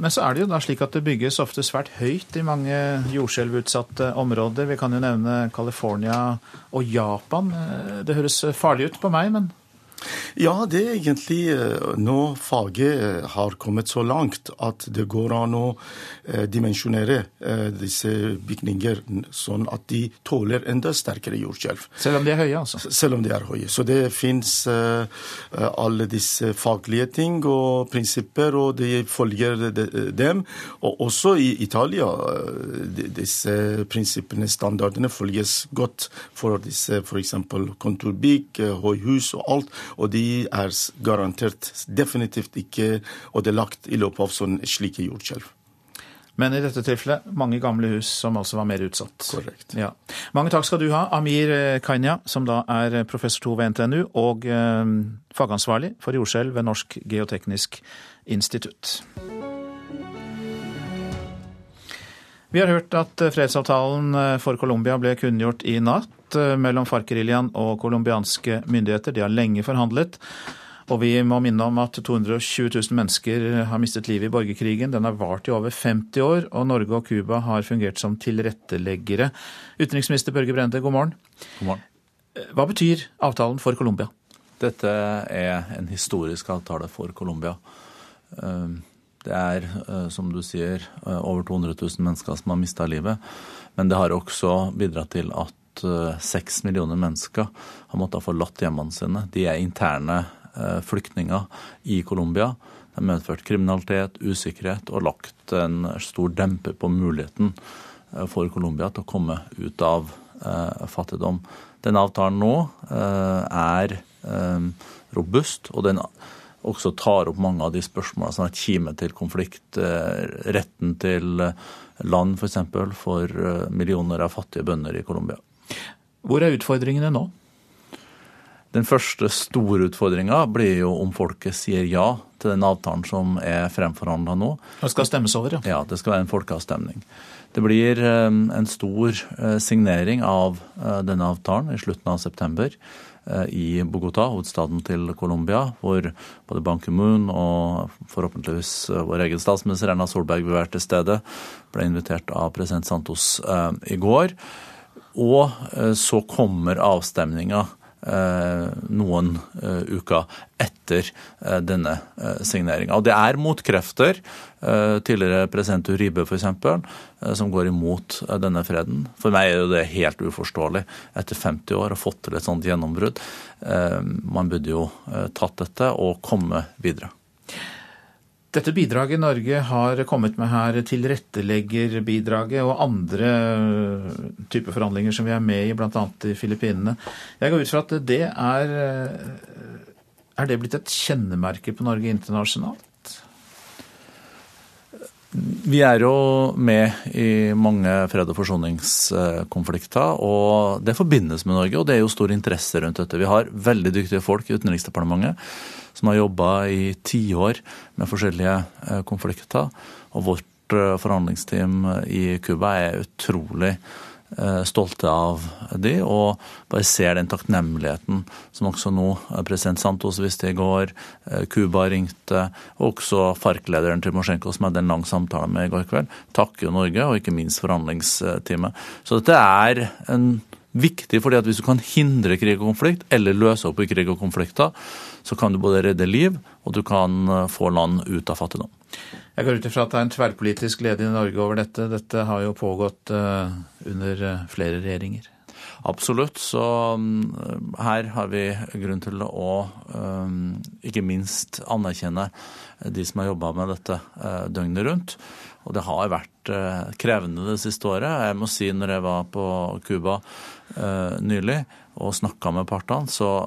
Men så er det jo da slik at det bygges ofte svært høyt i mange jordskjelvutsatte områder. Vi kan jo nevne California og Japan. Det høres farlig ut på meg, men
ja, det er egentlig eh, nå faget eh, har kommet så langt at det går an å eh, dimensjonere disse bygninger sånn at de tåler enda sterkere jordskjelv.
Selv om de er høye, altså?
Selv om de er høye. Så det fins alle disse faglige ting og prinsipper, og de følger dem. Og også i Italia. Disse prinsippene, standardene, følges godt for disse f.eks. kontorbygg, høyhus og alt og de er garantert definitivt ikke ødelagt i løpet av sånn slike jordskjelv.
Men i dette tilfellet mange gamle hus som altså var mer utsatt.
Korrekt.
Ja. Mange takk skal du ha, Amir Kanya, som da er professor to ved NTNU og eh, fagansvarlig for jordskjelv ved Norsk geoteknisk institutt. Vi har hørt at fredsavtalen for Colombia ble kunngjort i natt mellom FARC-geriljaen og colombianske myndigheter. De har lenge forhandlet. Og vi må minne om at 220 000 mennesker har mistet livet i borgerkrigen. Den har vart i over 50 år, og Norge og Cuba har fungert som tilretteleggere. Utenriksminister Børge Brende, god morgen.
God morgen.
Hva betyr avtalen for Colombia?
Dette er en historisk avtale for Colombia. Eh, det er, eh, som du sier, eh, over 200 000 mennesker som har mista livet. Men det har også bidratt til at seks millioner mennesker har måttet ha forlatt hjemmene sine. De er interne Eh, flyktninger i Colombia. Det har medført kriminalitet, usikkerhet og lagt en stor demper på muligheten eh, for Colombia til å komme ut av eh, fattigdom. Denne avtalen nå er robust, og den også tar opp mange av de spørsmålene som er kime til konflikt. Retten til land, f.eks. For, for millioner av fattige bønder i Colombia.
Hvor er utfordringene nå?
Den første store utfordringa blir jo om folket sier ja til den avtalen som er fremforhandla nå.
Det skal stemmes over, ja.
Ja, det skal være en folkeavstemning. Det blir eh, en stor eh, signering av eh, denne avtalen i slutten av september i Bogotá, hovedstaden til Colombia, hvor både Ban Ki-moon og forhåpentligvis vår egen statsminister Erna Solberg vil være til stede. Ble invitert av president Santos i går. Og så kommer avstemninga Eh, noen eh, uker etter eh, denne signeringa. Det er motkrefter, tidligere president Uribe f.eks., som går imot denne freden. For meg er det helt uforståelig etter 50 år å fått til et sånt gjennombrudd. Man burde jo tatt dette og komme videre.
Dette bidraget Norge har kommet med her, tilretteleggerbidraget og andre typer forhandlinger som vi er med i, bl.a. i Filippinene. Jeg går ut fra at det er Er det blitt et kjennemerke på Norge internasjonalt?
Vi er jo med i mange fred- og forsoningskonflikter, og det forbindes med Norge. Og det er jo stor interesse rundt dette. Vi har veldig dyktige folk i Utenriksdepartementet som har jobba i tiår med forskjellige eh, konflikter. Og vårt eh, forhandlingsteam i Cuba er utrolig Eh, stolte av de, og bare ser den takknemligheten som også nå eh, president Santos viste i går, eh, Cuba ringte, og også FARC-lederen Timosjenko, som hadde en lang samtale med i går kveld, takker Norge, og ikke minst forhandlingsteamet. Så dette er en viktig, fordi at hvis du kan hindre krig og konflikt, eller løse opp i krig og konflikter, så kan du både redde liv, og du kan få land ut av fattigdom.
Jeg går ut ifra at det er en tverrpolitisk glede i Norge over dette. Dette har jo pågått uh, under uh, flere regjeringer.
Absolutt. Så um, her har vi grunn til å um, ikke minst anerkjenne de som har jobba med dette døgnet rundt. Og det har vært krevende det siste året. Jeg må si når jeg var på Cuba nylig og snakka med partene, så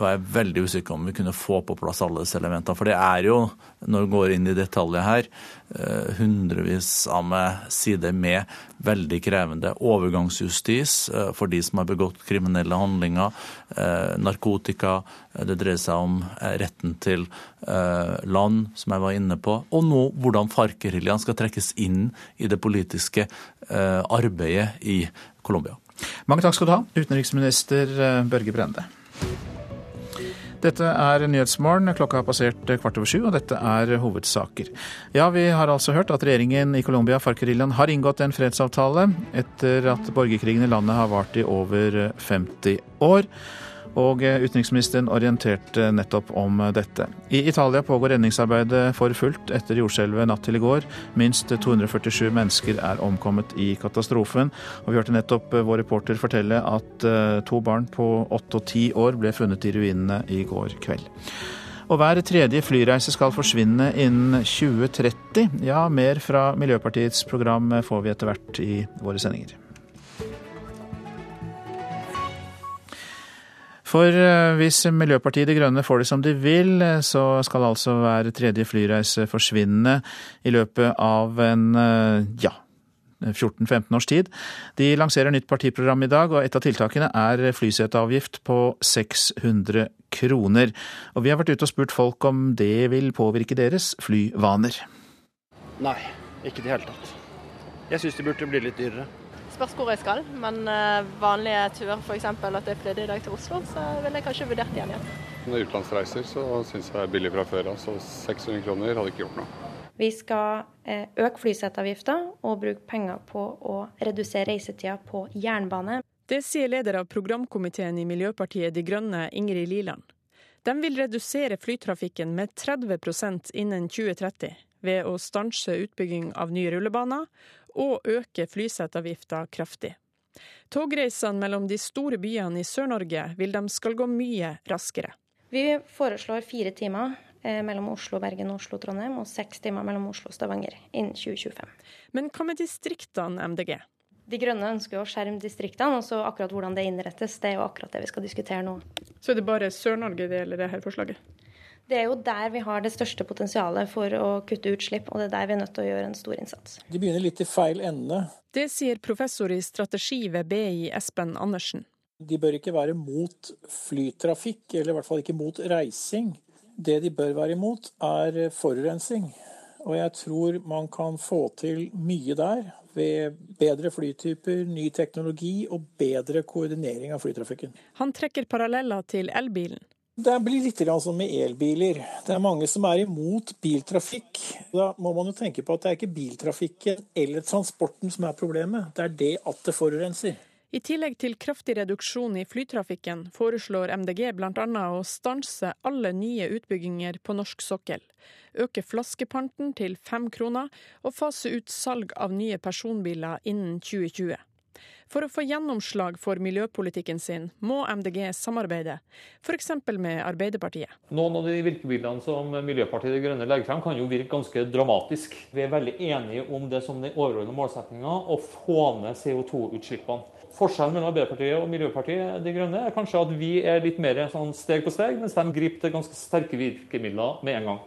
var jeg veldig usikker om vi kunne få på plass alle disse elementene. For det er jo, når vi går inn i detaljer her, eh, hundrevis av med sider med veldig krevende overgangsjustis eh, for de som har begått kriminelle handlinger, eh, narkotika, det dreier seg om retten til land, som jeg var inne på, og nå hvordan FARC-geriljaen skal trekkes inn i det politiske arbeidet i Colombia.
Mange takk skal du ha, utenriksminister Børge Brende. Dette er Nyhetsmorgen. Klokka har passert kvart over sju, og dette er hovedsaker. Ja, vi har altså hørt at regjeringen i Colombia, FARC-geriljaen, har inngått en fredsavtale etter at borgerkrigen i landet har vart i over 50 år. Og utenriksministeren orienterte nettopp om dette. I Italia pågår redningsarbeidet for fullt etter jordskjelvet natt til i går. Minst 247 mennesker er omkommet i katastrofen. Og vi hørte nettopp vår reporter fortelle at eh, to barn på åtte og ti år ble funnet i ruinene i går kveld. Og hver tredje flyreise skal forsvinne innen 2030. Ja, mer fra Miljøpartiets program får vi etter hvert i våre sendinger. For eh, hvis Miljøpartiet De Grønne får det som de vil, eh, så skal altså hver tredje flyreise forsvinne i løpet av en eh, ja, 14-15 års tid. De lanserer nytt partiprogram i dag, og et av tiltakene er flyseteavgift på 600 kroner. Og vi har vært ute og spurt folk om det vil påvirke deres flyvaner.
Nei, ikke i det hele tatt. Jeg syns det burde bli litt dyrere.
Spørs hvor jeg skal, men eh, vanlige turer, f.eks. at jeg flydde i dag til Oslo, så ville jeg kanskje vurdert igjen igjen.
Når utenlandsreiser så syns jeg det er billig fra før av, så 600 kroner hadde ikke gjort noe.
Vi skal eh, øke flyseteavgifta og bruke penger på å redusere reisetida på jernbane.
Det sier leder av programkomiteen i Miljøpartiet De Grønne, Ingrid Liland. De vil redusere flytrafikken med 30% innen 2030 ved å stanse utbygging av nye rullebaner og øke flyseteavgifta kraftig. Togreisene mellom de store byene i Sør-Norge vil de skal gå mye raskere.
Vi foreslår fire timer eh, mellom Oslo, Bergen, og Oslo, Trondheim og seks timer mellom Oslo og Stavanger innen 2025.
Men hva med distriktene, MDG?
De Grønne ønsker jo å skjerme distriktene, og så akkurat hvordan det innrettes, det er jo akkurat det vi skal diskutere nå.
Så er det bare Sør-Norge det gjelder det her forslaget?
Det er jo der vi har det største potensialet for å kutte utslipp, og det er der vi er nødt til å gjøre en stor innsats.
De begynner litt i feil ende.
Det sier professor i strategi ved BI, Espen Andersen.
De bør ikke være mot flytrafikk, eller i hvert fall ikke mot reising. Det de bør være imot, er forurensing. Og jeg tror man kan få til mye der ved bedre flytyper, ny teknologi og bedre koordinering av flytrafikken.
Han trekker paralleller til elbilen.
Det blir litt som med elbiler. Det er mange som er imot biltrafikk. Da må man jo tenke på at det er ikke biltrafikken eller transporten som er problemet, det er det at det forurenser.
I tillegg til kraftig reduksjon i flytrafikken, foreslår MDG bl.a. å stanse alle nye utbygginger på norsk sokkel, øke flaskepanten til fem kroner og fase ut salg av nye personbiler innen 2020. For å få gjennomslag for miljøpolitikken sin, må MDG samarbeide, f.eks. med Arbeiderpartiet.
Noen av de virkemidlene som Miljøpartiet De Grønne legger frem, kan jo virke ganske dramatisk. Vi er veldig enige om det som den overordnede målsettinga, å få ned CO2-utslippene. Forskjellen mellom Arbeiderpartiet og Miljøpartiet De Grønne er kanskje at vi er litt mer sånn steg på steg, mens de griper til ganske sterke virkemidler med en gang.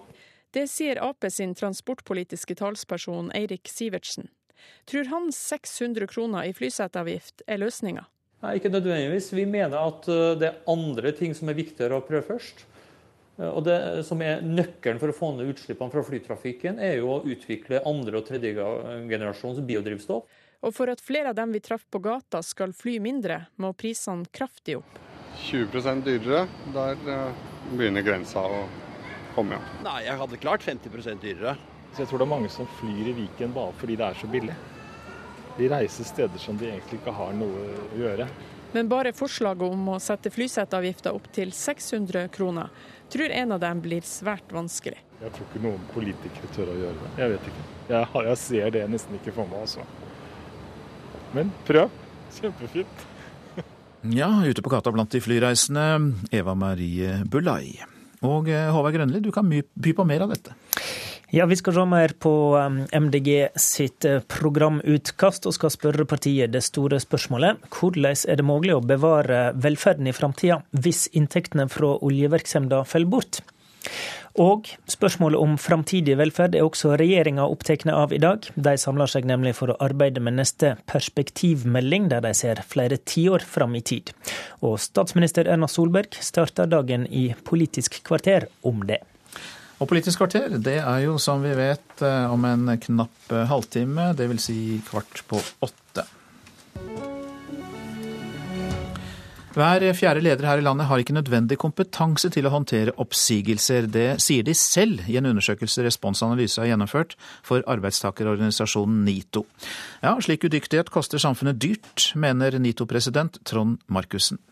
Det sier Ap sin transportpolitiske talsperson Eirik Sivertsen. Tror han 600 kroner i flyseteavgift er løsninga?
Nei, ikke nødvendigvis. Vi mener at eh, det er andre ting som er viktigere å prøve først. Eh, og det som er Nøkkelen for å få ned utslippene fra flytrafikken, er jo å utvikle andre- og tredje generasjons biodrivstoff.
Og for at flere av dem vi traff på gata skal fly mindre, må prisene kraftig opp.
20 dyrere, der eh, begynner grensa å komme.
Nei, jeg hadde klart 50% dyrere.
Så jeg tror det er mange som flyr i Viken bare fordi det er så billig. De reiser steder som de egentlig ikke har noe å gjøre.
Men bare forslaget om å sette flyseteavgifta opp til 600 kroner tror en av dem blir svært vanskelig.
Jeg tror ikke noen politikere tør å gjøre det. Jeg vet ikke. Jeg, jeg ser det nesten ikke for meg, altså. Men prøv. Kjempefint.
ja, ute på gata blant de flyreisende, Eva Marie Bulai. Og eh, Håvard Grønli, du kan by på mer av dette.
Ja, Vi skal se mer på MDG um, sitt uh, programutkast og skal spørre partiet det store spørsmålet. Hvordan er det mulig å bevare velferden i framtida hvis inntektene fra oljevirksomheten faller bort? Og spørsmålet om framtidig velferd er også regjeringa opptatt av i dag. De samler seg nemlig for å arbeide med neste perspektivmelding, der de ser flere tiår fram i tid. Og statsminister Erna Solberg starter dagen i Politisk kvarter om det.
Og Politisk kvarter det er jo, som vi vet, eh, om en knapp eh, halvtime, dvs. Si kvart på åtte. Hver fjerde leder her i landet har ikke nødvendig kompetanse til å håndtere oppsigelser. Det sier de selv i en undersøkelse Responsanalyse har gjennomført for arbeidstakerorganisasjonen NITO. Ja, slik udyktighet koster samfunnet dyrt, mener NITO-president Trond Markussen.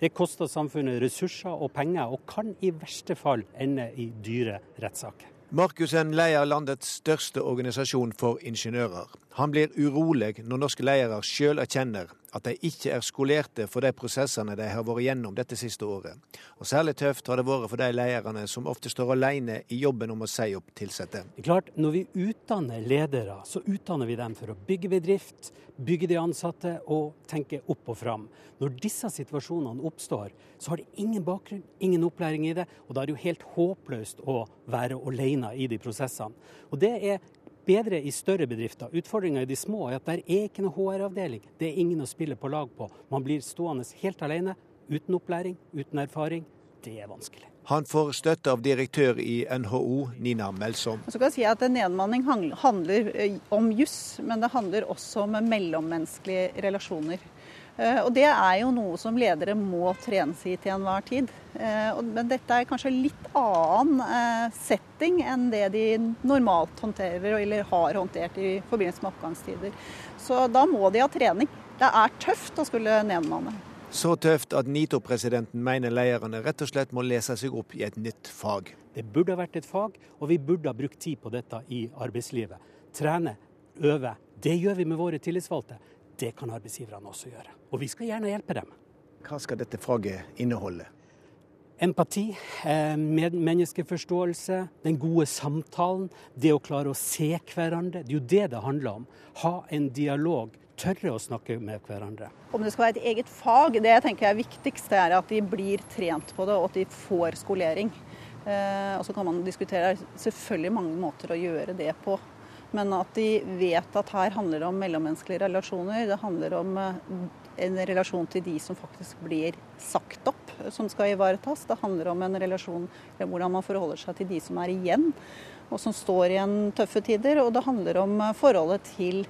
Det koster samfunnet ressurser og penger, og kan i verste fall ende i dyre rettssaker.
Markussen leier landets største organisasjon for ingeniører. Han blir urolig når norske ledere sjøl erkjenner at de ikke er skolerte for de prosessene de har vært gjennom dette siste året. Og Særlig tøft har det vært for de lederne som ofte står alene i jobben om å si opp ansatte.
Klart, når vi utdanner ledere, så utdanner vi dem for å bygge bedrift, bygge de ansatte og tenke opp og fram. Når disse situasjonene oppstår, så har de ingen bakgrunn, ingen opplæring i det, og da er det jo helt håpløst å være alene i de prosessene. Og det er bedre i større bedrifter. Utfordringa i de små er at der er ikke noe HR-avdeling. Det er ingen å spille på lag på. Man blir stående helt alene, uten opplæring, uten erfaring. Det er vanskelig.
Han får støtte av direktør i NHO, Nina Melsom.
Så kan jeg si at nedmanning handler eh, om juss, men det handler også om mellommenneskelige relasjoner. Eh, og Det er jo noe som ledere må trenes i til enhver tid. Eh, men dette er kanskje litt annen setting enn det de normalt håndterer eller har håndtert i forbindelse med oppgangstider. Så da må de ha trening. Det er tøft å skulle nedmanne.
Så tøft at NITO-presidenten mener lederne rett og slett må lese seg opp i et nytt fag.
Det burde ha vært et fag, og vi burde ha brukt tid på dette i arbeidslivet. Trene, øve. Det gjør vi med våre tillitsvalgte. Det kan arbeidsgiverne også gjøre. Og vi skal gjerne hjelpe dem.
Hva skal dette faget inneholde?
Empati, eh, menneskeforståelse, den gode samtalen. Det å klare å se hverandre. Det er jo det det handler om. Ha en dialog tørre å snakke med hverandre.
Om det skal være et eget fag, det jeg tenker er viktigst, det er at de blir trent på det og at de får skolering. Eh, og Så kan man diskutere selvfølgelig mange måter å gjøre det på. Men at de vet at her handler det om mellommenneskelige relasjoner. Det handler om eh, en relasjon til de som faktisk blir sagt opp, som skal ivaretas. Det handler om en relasjon hvordan man forholder seg til de som er igjen, og som står igjen tøffe tider. Og det handler om eh, forholdet til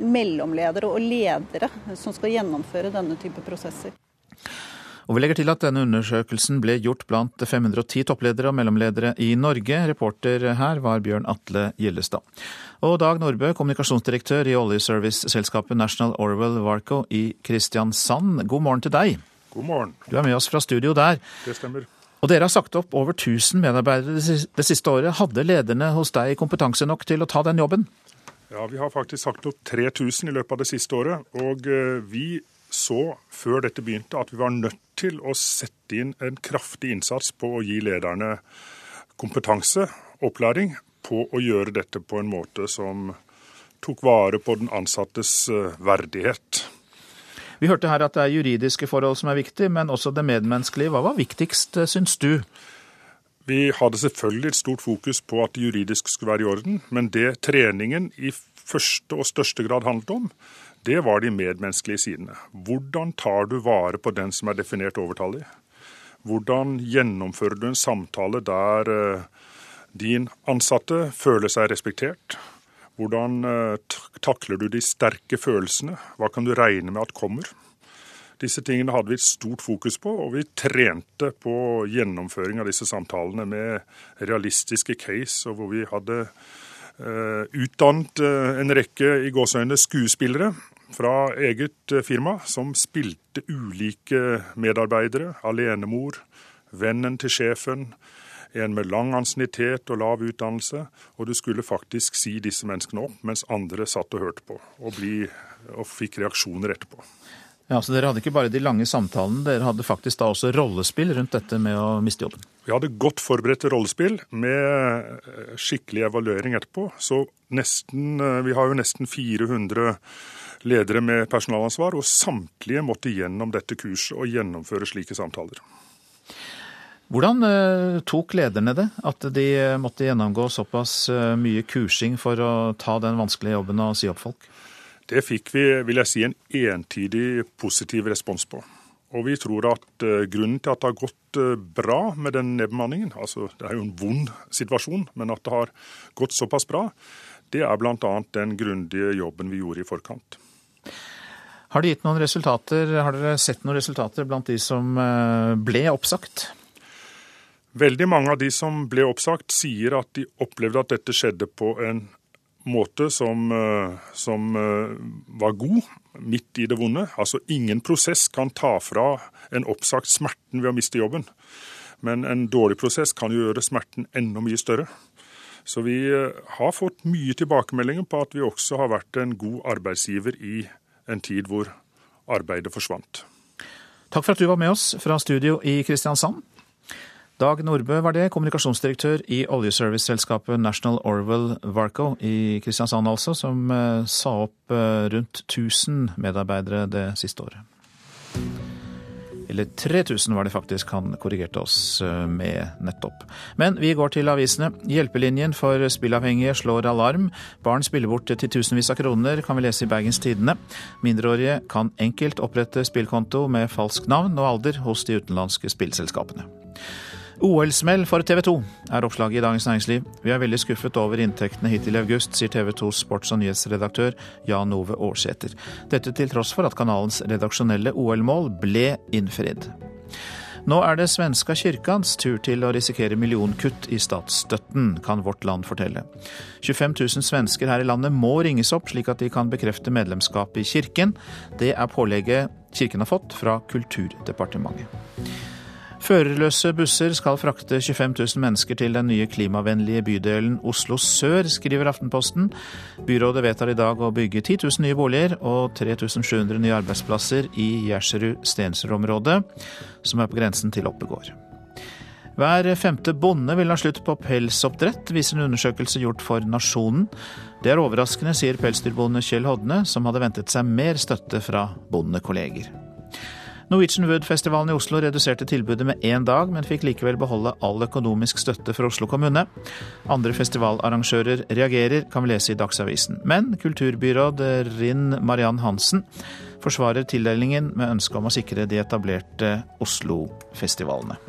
mellomledere og ledere som skal gjennomføre denne type prosesser.
Og Vi legger til at denne undersøkelsen ble gjort blant 510 toppledere og mellomledere i Norge. Reporter her var Bjørn Atle Gjellestad. Og Dag Nordbø, kommunikasjonsdirektør i oljeserviceselskapet National Orwell Varco i Kristiansand. God morgen til deg.
God morgen.
Du er med oss fra studio der.
Det stemmer.
Og dere har sagt opp over 1000 medarbeidere det siste året. Hadde lederne hos deg kompetanse nok til å ta den jobben?
Ja, Vi har faktisk sagt opp 3000 i løpet av det siste året. Og eh, vi så før dette begynte at vi var nødt til å sette inn en kraftig innsats på å gi lederne kompetanse, opplæring, på å gjøre dette på en måte som tok vare på den ansattes eh, verdighet.
Vi hørte her at det er juridiske forhold som er viktig, men også det medmenneskelige. Hva var viktigst, eh, syns du?
Vi hadde selvfølgelig et stort fokus på at det juridisk skulle være i orden, men det treningen i første og største grad handlet om, det var de medmenneskelige sidene. Hvordan tar du vare på den som er definert overtallig? Hvordan gjennomfører du en samtale der eh, din ansatte føler seg respektert? Hvordan eh, takler du de sterke følelsene? Hva kan du regne med at kommer? Disse tingene hadde vi et stort fokus på, og vi trente på gjennomføring av disse samtalene med realistiske case, og hvor vi hadde utdannet uh, en rekke i gåseøyne skuespillere fra eget uh, firma som spilte ulike medarbeidere. Alenemor, vennen til sjefen, en med lang ansiennitet og lav utdannelse. Og du skulle faktisk si disse menneskene opp, mens andre satt og hørte på, og, bli, og fikk reaksjoner etterpå.
Ja, så Dere hadde ikke bare de lange samtalene, dere hadde faktisk da også rollespill rundt dette med å miste jobben?
Vi hadde godt forberedt rollespill med eh, skikkelig evaluering etterpå. Så nesten, eh, vi har jo nesten 400 ledere med personalansvar, og samtlige måtte gjennom dette kurset og gjennomføre slike samtaler.
Hvordan eh, tok lederne det, at de måtte gjennomgå såpass mye kursing for å ta den vanskelige jobben og si opp folk?
Det fikk vi vil jeg si, en entydig positiv respons på. Og vi tror at uh, grunnen til at det har gått uh, bra med den nedbemanningen, altså det er jo en vond situasjon, men at det har gått såpass bra, det er bl.a. den grundige jobben vi gjorde i forkant.
Har det gitt noen resultater? Har dere sett noen resultater blant de som uh, ble oppsagt?
Veldig mange av de som ble oppsagt, sier at de opplevde at dette skjedde på en måte som, eh, som, eh, var god midt i det vonde. Altså ingen prosess kan ta fra en oppsagt smerten ved å miste jobben. Men en dårlig prosess kan jo gjøre smerten enda mye større. Så vi eh, har fått mye tilbakemeldinger på at vi også har vært en god arbeidsgiver i en tid hvor arbeidet forsvant.
Takk for at du var med oss fra studio i Kristiansand. Dag Nordbø var det, kommunikasjonsdirektør i oljeserviceselskapet National Orwell Varco i Kristiansand altså, som eh, sa opp eh, rundt 1000 medarbeidere det siste året. Eller 3000 var det faktisk han korrigerte oss eh, med nettopp. Men vi går til avisene. Hjelpelinjen for spillavhengige slår alarm. Barn spiller bort titusenvis av kroner, kan vi lese i Bergens Tidende. Mindreårige kan enkelt opprette spillkonto med falskt navn og alder hos de utenlandske spillselskapene. OL-smell for TV 2, er oppslaget i Dagens Næringsliv. Vi er veldig skuffet over inntektene hittil i august, sier TV 2s sports- og nyhetsredaktør Jan Ove Aarsæter. Dette til tross for at kanalens redaksjonelle OL-mål ble innfridd. Nå er det svenska kirkans tur til å risikere millionkutt i statsstøtten, kan Vårt Land fortelle. 25 000 svensker her i landet må ringes opp, slik at de kan bekrefte medlemskap i kirken. Det er pålegget kirken har fått fra Kulturdepartementet. Førerløse busser skal frakte 25 000 mennesker til den nye klimavennlige bydelen Oslo sør, skriver Aftenposten. Byrådet vedtar i dag å bygge 10 000 nye boliger og 3700 nye arbeidsplasser i Gjersrud-Stensrud-området, som er på grensen til Oppegård. Hver femte bonde vil ha slutt på pelsoppdrett, viser en undersøkelse gjort for Nasjonen. Det er overraskende, sier pelsdyrbonde Kjell Hodne, som hadde ventet seg mer støtte fra bondekolleger. Norwegian Wood-festivalen i Oslo reduserte tilbudet med én dag, men fikk likevel beholde all økonomisk støtte fra Oslo kommune. Andre festivalarrangører reagerer, kan vi lese i Dagsavisen. Men kulturbyråd Rinn Mariann Hansen forsvarer tildelingen med ønske om å sikre de etablerte Oslo-festivalene.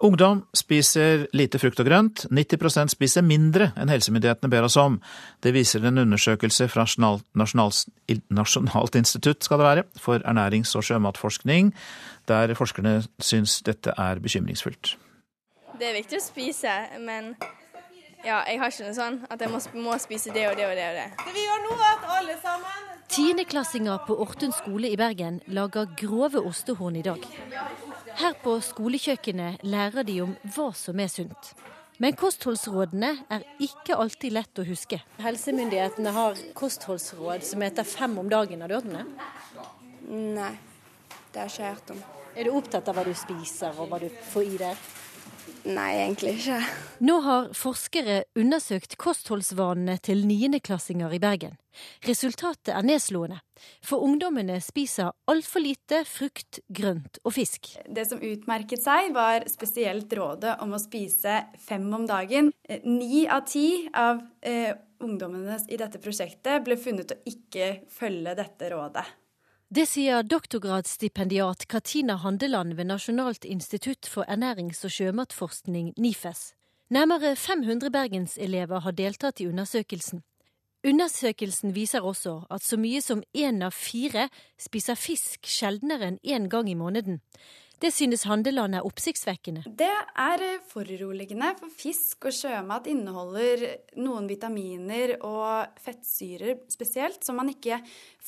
Ungdom spiser lite frukt og grønt. 90% spiser mindre enn helsemyndighetene ber oss om. Det viser en undersøkelse fra Nasjonalt institutt skal det være, for ernærings- og sjømatforskning, der forskerne syns dette er bekymringsfullt.
Det er viktig å spise, men ja, jeg har ikke noe sånn at jeg må, må spise det og det og det og det.
Det vi gjør nå er at alle sammen
Tiendeklassinger på Ortun skole i Bergen lager grove ostehorn i dag. Her på skolekjøkkenet lærer de om hva som er sunt. Men kostholdsrådene er ikke alltid lett å huske. Helsemyndighetene har kostholdsråd som heter fem om dagen. Har du hørt om det?
Nei, det har jeg ikke hørt om.
Er du opptatt av hva du spiser og hva du får i deg?
Nei, egentlig ikke.
Nå har forskere undersøkt kostholdsvanene til niendeklassinger i Bergen. Resultatet er nedslående, for ungdommene spiser altfor lite frukt, grønt og fisk.
Det som utmerket seg, var spesielt rådet om å spise fem om dagen. Ni av ti av eh, ungdommene i dette prosjektet ble funnet å ikke følge dette rådet.
Det sier doktorgradsstipendiat Katina Handeland ved Nasjonalt institutt for ernærings- og sjømatforskning, NIFES. Nærmere 500 bergenselever har deltatt i undersøkelsen. Undersøkelsen viser også at så mye som én av fire spiser fisk sjeldnere enn én gang i måneden. Det synes Handeland er oppsiktsvekkende.
Det er foruroligende, for fisk og sjømat inneholder noen vitaminer og fettsyrer spesielt, som man ikke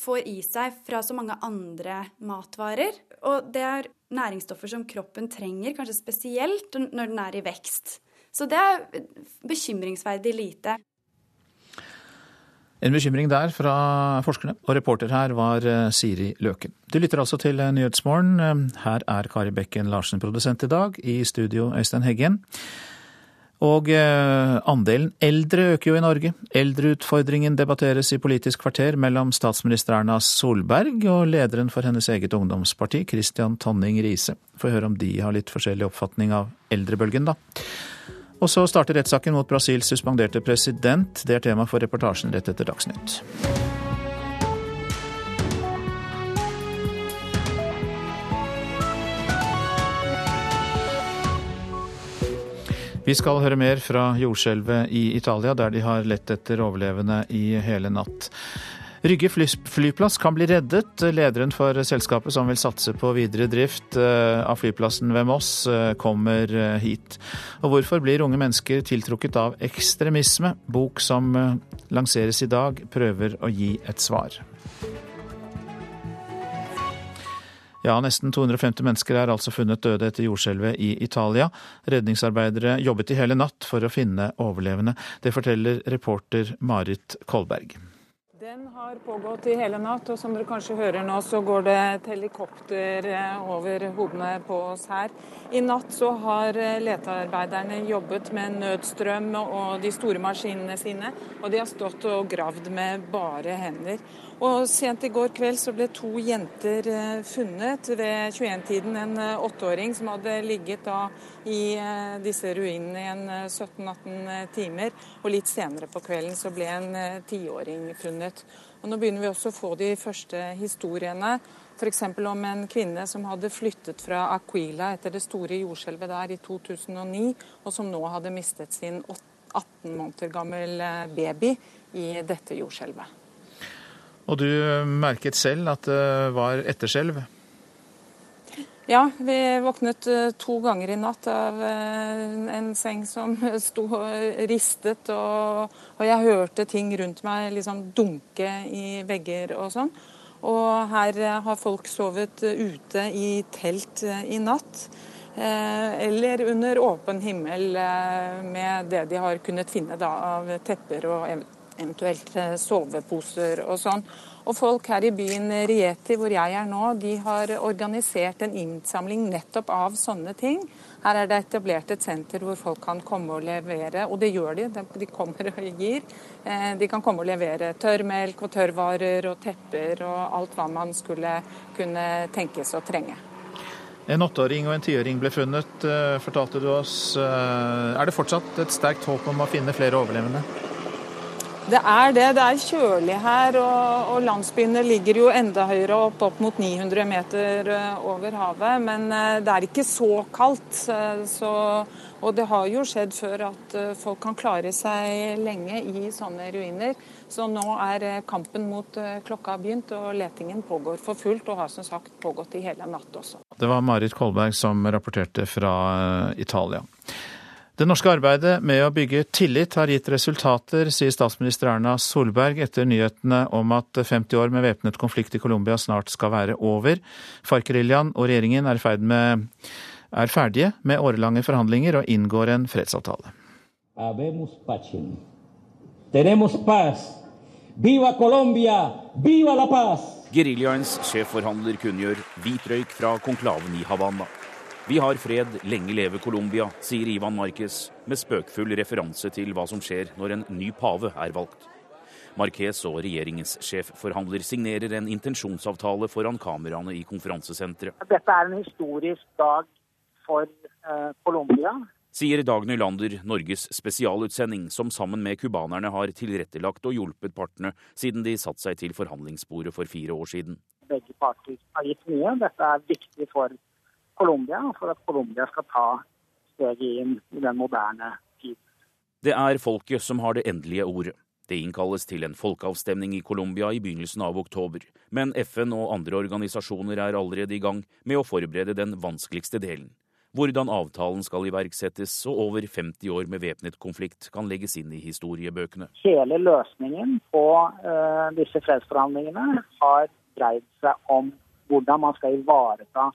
får i seg fra så mange andre matvarer. Og det er næringsstoffer som kroppen trenger, kanskje spesielt når den er i vekst. Så det er bekymringsverdig lite.
En bekymring der fra forskerne, og reporter her var eh, Siri Løken. Du lytter altså til eh, Nyhetsmorgen. Eh, her er Kari Bekken Larsen produsent i dag, i studio Øystein Heggen. Og andelen eldre øker jo i Norge. Eldreutfordringen debatteres i Politisk kvarter mellom statsminister Erna Solberg og lederen for hennes eget ungdomsparti, Christian Tonning Riise. Får høre om de har litt forskjellig oppfatning av eldrebølgen, da. Og så starter rettssaken mot Brasils suspenderte president. Det er tema for reportasjen rett etter Dagsnytt. Vi skal høre mer fra jordskjelvet i Italia, der de har lett etter overlevende i hele natt. Rygge flyplass kan bli reddet. Lederen for selskapet som vil satse på videre drift eh, av flyplassen ved Moss, eh, kommer eh, hit. Og hvorfor blir unge mennesker tiltrukket av ekstremisme? Bok som lanseres i dag, prøver å gi et svar. Ja, nesten 250 mennesker er altså funnet døde etter jordskjelvet i Italia. Redningsarbeidere jobbet i hele natt for å finne overlevende. Det forteller reporter Marit Kolberg.
Den har pågått i hele natt, og som dere kanskje hører nå, så går det et helikopter eh, over hodene på oss her. I natt så har eh, letearbeiderne jobbet med nødstrøm og de store maskinene sine, og de har stått og gravd med bare hender. Og Sent i går kveld så ble to jenter eh, funnet ved 21-tiden. En eh, åtteåring som hadde ligget da i eh, disse ruinene i en 17-18 timer. Og litt senere på kvelden så ble en tiåring funnet. Og nå begynner vi også å få de første historiene. F.eks. om en kvinne som hadde flyttet fra Aquila etter det store jordskjelvet der i 2009, og som nå hadde mistet sin 18 måneder gammel baby i dette jordskjelvet.
Og du merket selv at det var etterskjelv?
Ja, vi våknet eh, to ganger i natt av eh, en seng som sto ristet, og, og jeg hørte ting rundt meg liksom dunke i vegger og sånn. Og her eh, har folk sovet ute i telt i natt. Eller under åpen himmel med det de har kunnet finne da, av tepper og eventuelt soveposer og sånn. Og folk her i byen Rieti, hvor jeg er nå, de har organisert en innsamling nettopp av sånne ting. Her er det etablert et senter hvor folk kan komme og levere, og det gjør de. De kommer og gir. Eh, de kan komme og levere tørrmelk og tørrvarer og tepper og alt hva man skulle kunne tenkes å trenge.
En åtteåring og en tiåring ble funnet, eh, fortalte du oss. Eh, er det fortsatt et sterkt håp om å finne flere overlevende?
Det er det. Det er kjølig her, og, og landsbyene ligger jo enda høyere opp, opp mot 900 meter eh, over havet. Men eh, det er ikke så kaldt. Eh, så, og det har jo skjedd før at folk kan klare seg lenge i sånne ruiner. Så nå er kampen mot klokka begynt, og letingen pågår for fullt. Og har som sagt pågått i hele natt også.
Det var Marit Kolberg som rapporterte fra Italia. Det norske arbeidet med å bygge tillit har gitt resultater, sier statsminister Erna Solberg etter nyhetene om at 50 år med væpnet konflikt i Colombia snart skal være over. FARC-geriljaen og regjeringen er, med, er, ferdige med årelange forhandlinger og inngår en fredsavtale.
Viva Colombia! Viva la paz!
Geriljaens sjefforhandler kunngjør hvit røyk fra konklaven i Havanna. Vi har fred, lenge leve Colombia, sier Ivan Marquez med spøkfull referanse til hva som skjer når en ny pave er valgt. Marquez og regjeringens sjefforhandler signerer en intensjonsavtale foran kameraene i konferansesenteret.
Dette er en historisk dag for eh, Colombia.
Sier Dag Nylander, Norges spesialutsending, som sammen med cubanerne har tilrettelagt og hjulpet partene siden de satte seg til forhandlingsbordet for fire år siden.
Begge parter har gitt mye. Dette er viktig for Colombia, for at Colombia skal ta steget inn i den moderne tid.
Det er folket som har det endelige ordet. Det innkalles til en folkeavstemning i Colombia i begynnelsen av oktober, men FN og andre organisasjoner er allerede i gang med å forberede den vanskeligste delen. Hvordan avtalen skal iverksettes og over 50 år med væpnet konflikt kan legges inn i historiebøkene.
Hele løsningen på uh, disse fredsforhandlingene har dreid seg om hvordan man skal ivareta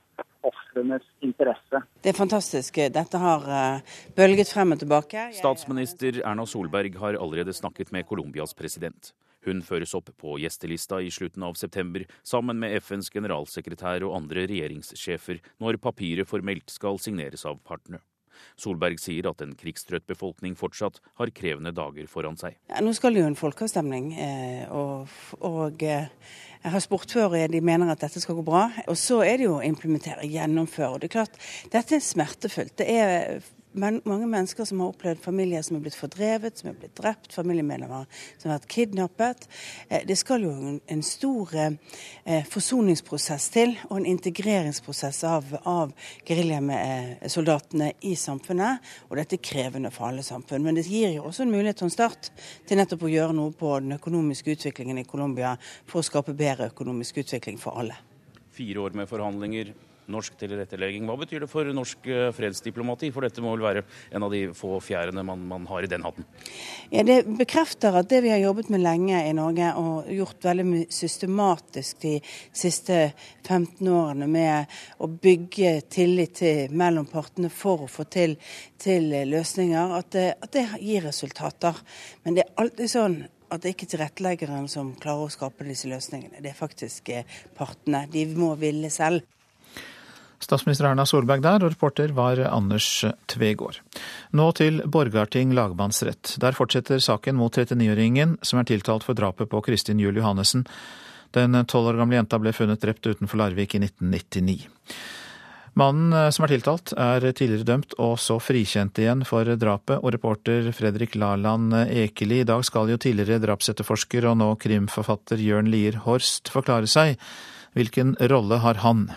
ofrenes interesse.
Det er fantastisk. Dette har eh, bølget frem og tilbake.
Statsminister Erna Solberg har allerede snakket med Colombias president. Hun føres opp på gjestelista i slutten av september, sammen med FNs generalsekretær og andre regjeringssjefer, når papiret formelt skal signeres av partene. Solberg sier at en krigstrøtt befolkning fortsatt har krevende dager foran seg.
Ja, nå skal det jo en folkeavstemning, eh, og, og eh, jeg har spurt før, de mener at dette skal gå bra. Og så er det jo å implementere, gjennomføre. Og det er klart, dette er smertefullt. Det er men mange mennesker som har opplevd familier som er blitt fordrevet, som er blitt drept, familiemedlemmer som har vært kidnappet. Eh, det skal jo en stor eh, forsoningsprosess til, og en integreringsprosess av, av geriljasoldatene i samfunnet. Og dette er krevende for alle samfunn. Men det gir jo også en mulighet til en start til nettopp å gjøre noe på den økonomiske utviklingen i Colombia for å skape bedre økonomisk utvikling for alle.
Fire år med forhandlinger, norsk tilrettelegging. Hva betyr det for norsk eh, fredsdiplomati? For dette må vel være en av de få fjærene man, man har i den hatten?
Ja, Det bekrefter at det vi har jobbet med lenge i Norge, og gjort veldig systematisk de siste 15 årene med å bygge tillit til, mellom partene for å få til, til løsninger, at det, at det gir resultater. Men det er alltid sånn at det ikke er tilretteleggeren som klarer å skape disse løsningene. Det er faktisk eh, partene. De må ville selv.
Statsminister Erna Solberg der, og reporter var Anders Tvegård. Nå til Borgarting lagmannsrett. Der fortsetter saken mot 39-åringen som er tiltalt for drapet på Kristin Juel Johannessen. Den tolv år gamle jenta ble funnet drept utenfor Larvik i 1999. Mannen eh, som er tiltalt, er tidligere dømt og så frikjent igjen for drapet. Og reporter Fredrik Laland Ekeli, i dag skal jo tidligere drapsetterforsker og nå krimforfatter Jørn Lier Horst forklare seg. Hvilken rolle har han?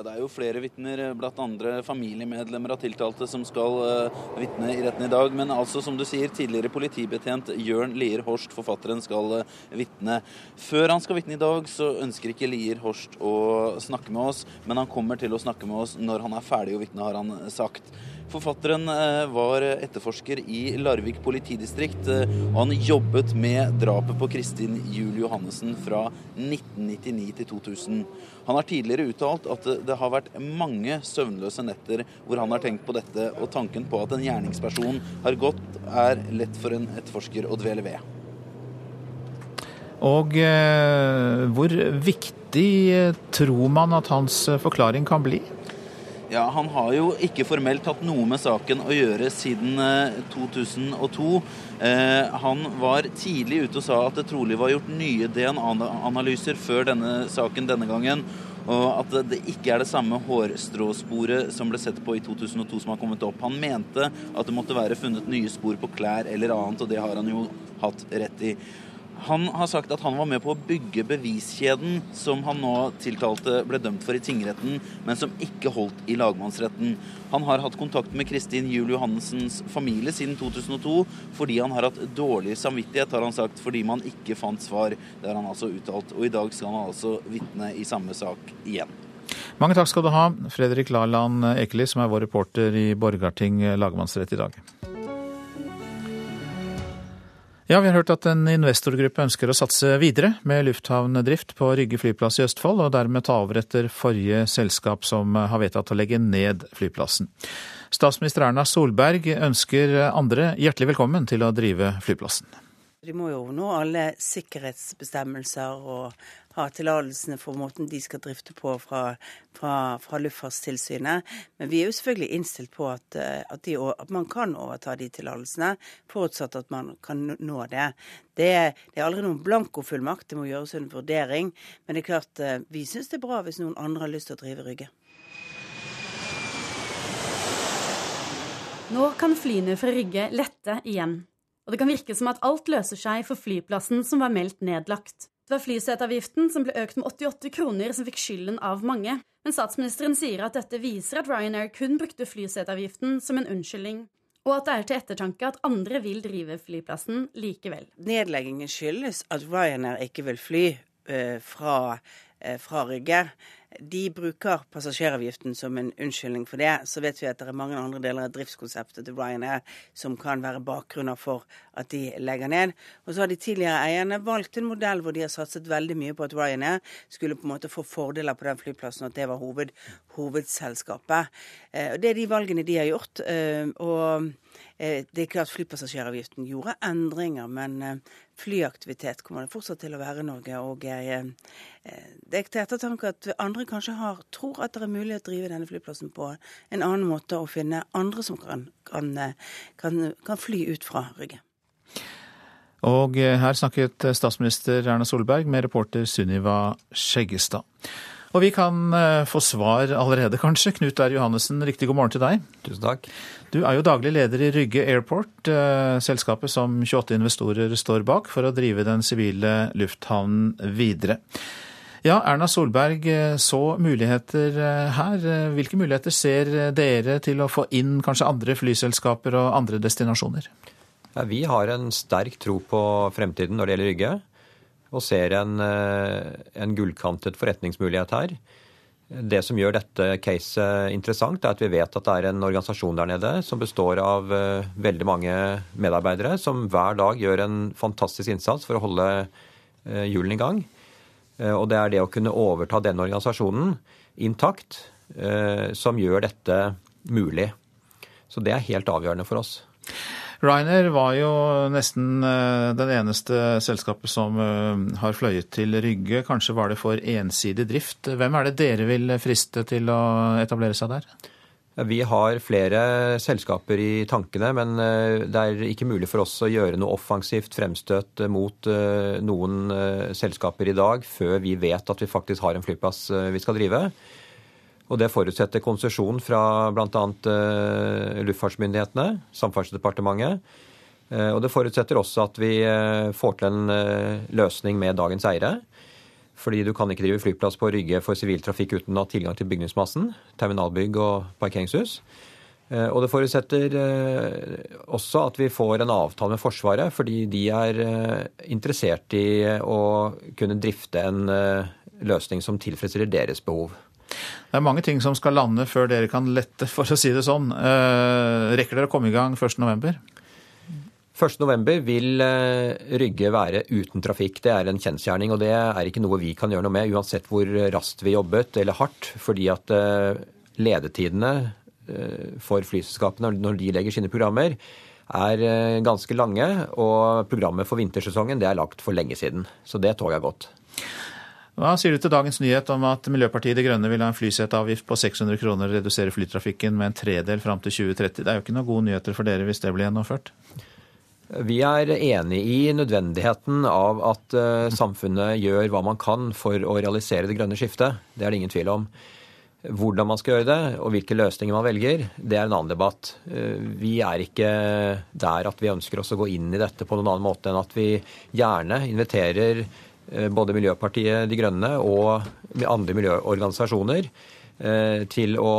Ja, Det er jo flere vitner, blant andre familiemedlemmer av tiltalte, som skal uh, vitne i retten i dag. Men altså, som du sier, tidligere politibetjent Jørn Lier Horst, forfatteren, skal uh, vitne. Før han skal vitne i dag, så ønsker ikke Lier Horst å snakke med oss, men han kommer til å snakke med oss når han er ferdig å vitne, har han sagt. Forfatteren eh, var etterforsker i Larvik politidistrikt, eh, og han jobbet med drapet på Kristin Juel Johannessen fra 1999 til 2000. Han har tidligere uttalt at det har vært mange søvnløse netter hvor han har tenkt på dette, og tanken på at en gjerningsperson har gått, er lett for en etterforsker å dvele ved.
Og eh, hvor viktig tror man at hans forklaring kan bli?
Ja, Han har jo ikke formelt hatt noe med saken å gjøre siden 2002. Eh, eh, han var tidlig ute og sa at det trolig var gjort nye DNA-analyser før denne saken denne gangen. Og at det ikke er det samme hårstråsporet som ble sett på i 2002 som har kommet opp. Han mente at det måtte være funnet nye spor på klær eller annet, og det har han jo hatt rett i. Han har sagt at han var med på å bygge beviskjeden som han nå tiltalte ble dømt for i tingretten, men som ikke holdt i lagmannsretten. Han har hatt kontakt med Kristin Juel Johannessens familie siden 2002 fordi han har hatt dårlig samvittighet, har han sagt, fordi man ikke fant svar. Det har han altså uttalt. Og i dag skal han altså vitne i samme sak igjen.
Mange takk skal du ha, Fredrik Laland Ekeli, som er vår reporter i Borgarting lagmannsrett i dag. Ja, Vi har hørt at en investorgruppe ønsker å satse videre med lufthavndrift på Rygge flyplass i Østfold, og dermed ta over etter forrige selskap som har vedtatt å legge ned flyplassen. Statsminister Erna Solberg ønsker andre hjertelig velkommen til å drive flyplassen.
De må jo nå alle sikkerhetsbestemmelser og ha tillatelsene for måten de skal drifte på fra, fra, fra Luftfartstilsynet. Men vi er jo selvfølgelig innstilt på at, eh, at, de, at man kan overta de tillatelsene, forutsatt at man kan nå det. Det, det er aldri noen blankofullmakt, det må gjøres en vurdering. Men det er klart, eh, vi syns det er bra hvis noen andre har lyst til å drive Rygge.
Nå kan flyene fra Rygge lette igjen. Og det kan virke som at alt løser seg for flyplassen som var meldt nedlagt. Det var flyseteavgiften som ble økt med 88 kroner som fikk skylden av mange. Men statsministeren sier at dette viser at Ryanair kun brukte flyseteavgiften som en unnskyldning. Og at det er til ettertanke at andre vil drive flyplassen likevel.
Nedleggingen skyldes at Ryanair ikke vil fly uh, fra, uh, fra Rygge de bruker passasjeravgiften som en unnskyldning for det. Så vet vi at det er mange andre deler av driftskonseptet til Ryanair som kan være bakgrunner for at de legger ned. Og så har de tidligere eierne valgt en modell hvor de har satset veldig mye på at Ryanair skulle på en måte få fordeler på den flyplassen, og at det var hoved, hovedselskapet. Eh, og Det er de valgene de har gjort. Eh, og Eh, det er klart Flypassasjeravgiften gjorde endringer, men flyaktivitet kommer det fortsatt til å være i Norge. Og jeg, eh, det er til ettertanke at andre kanskje har, tror at det er mulig å drive denne flyplassen på en annen måte og finne andre som kan, kan, kan, kan fly ut fra Rygge.
Og her snakket statsminister Erna Solberg med reporter Sunniva Skjeggestad. Og vi kan eh, få svar allerede, kanskje. Knut R. Johannessen, riktig god morgen til deg.
Tusen takk.
Du er jo daglig leder i Rygge Airport, eh, selskapet som 28 investorer står bak for å drive den sivile lufthavnen videre. Ja, Erna Solberg eh, så muligheter her. Hvilke muligheter ser dere til å få inn kanskje andre flyselskaper og andre destinasjoner?
Ja, vi har en sterk tro på fremtiden når det gjelder Rygge og ser en, eh, en gullkantet forretningsmulighet her. Det som gjør dette caset interessant, er at vi vet at det er en organisasjon der nede som består av eh, veldig mange medarbeidere som hver dag gjør en fantastisk innsats for å holde eh, hjulene i gang. Og det er det å kunne overta denne organisasjonen intakt som gjør dette mulig. Så det er helt avgjørende for oss.
Ryanair var jo nesten eh, den eneste selskapet som eh, har fløyet til Rygge. Kanskje var det for ensidig drift. Hvem er det dere vil friste til å etablere seg der?
Vi har flere selskaper i tankene, men eh, det er ikke mulig for oss å gjøre noe offensivt fremstøt mot noen selskaper i dag før vi vet at vi faktisk har en flyplass vi skal drive. Og det forutsetter konsesjon fra bl.a. Uh, luftfartsmyndighetene, Samferdselsdepartementet. Uh, og det forutsetter også at vi uh, får til en løsning med dagens eiere. Fordi du kan ikke drive flyplass på Rygge for siviltrafikk uten å ha tilgang til bygningsmassen, terminalbygg og parkeringshus. Og det forutsetter også at vi får en avtale med Forsvaret, fordi de er interessert i å kunne drifte en løsning som tilfredsstiller deres behov.
Det er mange ting som skal lande før dere kan lette, for å si det sånn. Eh, rekker dere å komme i gang 1.11.?
1.11 vil eh, Rygge være uten trafikk. Det er en kjensgjerning. Og det er ikke noe vi kan gjøre noe med, uansett hvor raskt vi jobbet eller hardt. Fordi at eh, ledetidene for flyselskapene når de legger sine programmer, er ganske lange. Og programmet for vintersesongen det er lagt for lenge siden. Så det toget jeg gått.
Hva sier du til dagens nyhet om at Miljøpartiet De Grønne vil ha en flyseteavgift på 600 kroner og redusere flytrafikken med en tredel fram til 2030? Det er jo ikke noen gode nyheter for dere hvis det blir gjennomført?
Vi er enig i nødvendigheten av at uh, samfunnet gjør hva man kan for å realisere det grønne skiftet. Det er det ingen tvil om. Hvordan man skal gjøre det, og hvilke løsninger man velger, det er en annen debatt. Uh, vi er ikke der at vi ønsker oss å gå inn i dette på noen annen måte enn at vi gjerne inviterer Eh, både Miljøpartiet De Grønne og andre miljøorganisasjoner eh, til å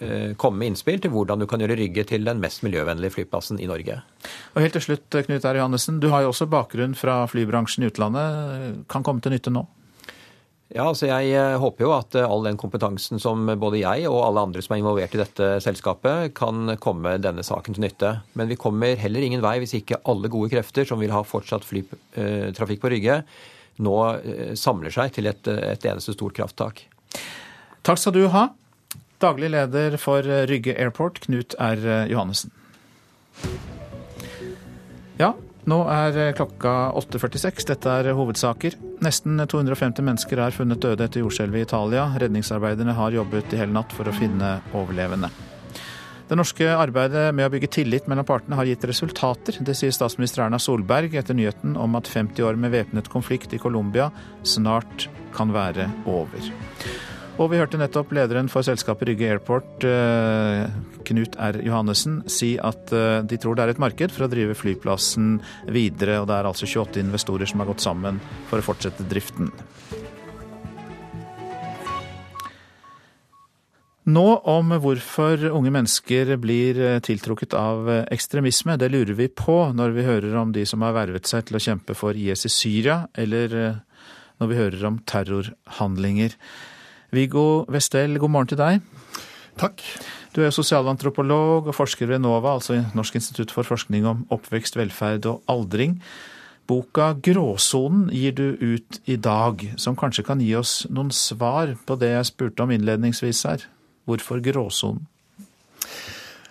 eh, komme med innspill til hvordan du kan gjøre Rygge til den mest miljøvennlige flyplassen i Norge.
Og helt til slutt, Knut R. Johannessen, du har jo også bakgrunn fra flybransjen i utlandet. Kan komme til nytte nå?
Ja, altså Jeg håper jo at all den kompetansen som både jeg og alle andre som er involvert i dette selskapet, kan komme denne saken til nytte. Men vi kommer heller ingen vei hvis ikke alle gode krefter som vil ha fortsatt flytrafikk på Rygge, nå eh, samler seg til et, et eneste stort krafttak.
Takk skal du ha, daglig leder for Rygge Airport, Knut R. Johannessen. Ja, nå er klokka 8.46. Dette er hovedsaker. Nesten 250 mennesker er funnet døde etter jordskjelvet i Italia. Redningsarbeiderne har jobbet i hele natt for å finne overlevende. Det norske arbeidet med å bygge tillit mellom partene har gitt resultater. Det sier statsminister Erna Solberg etter nyheten om at 50 år med væpnet konflikt i Colombia snart kan være over. Og vi hørte nettopp lederen for selskapet Rygge Airport, eh, Knut R. Johannessen, si at eh, de tror det er et marked for å drive flyplassen videre. Og det er altså 28 investorer som har gått sammen for å fortsette driften. Nå om hvorfor unge mennesker blir eh, tiltrukket av eh, ekstremisme. Det lurer vi på når vi hører om de som har vervet seg til å kjempe for IS i Syria, eller eh, når vi hører om terrorhandlinger. Viggo Westel, god morgen til deg.
Takk.
Du er sosialantropolog og forsker ved NOVA, altså Norsk institutt for forskning om oppvekst, velferd og aldring. Boka 'Gråsonen' gir du ut i dag, som kanskje kan gi oss noen svar på det jeg spurte om innledningsvis her. Hvorfor gråsonen?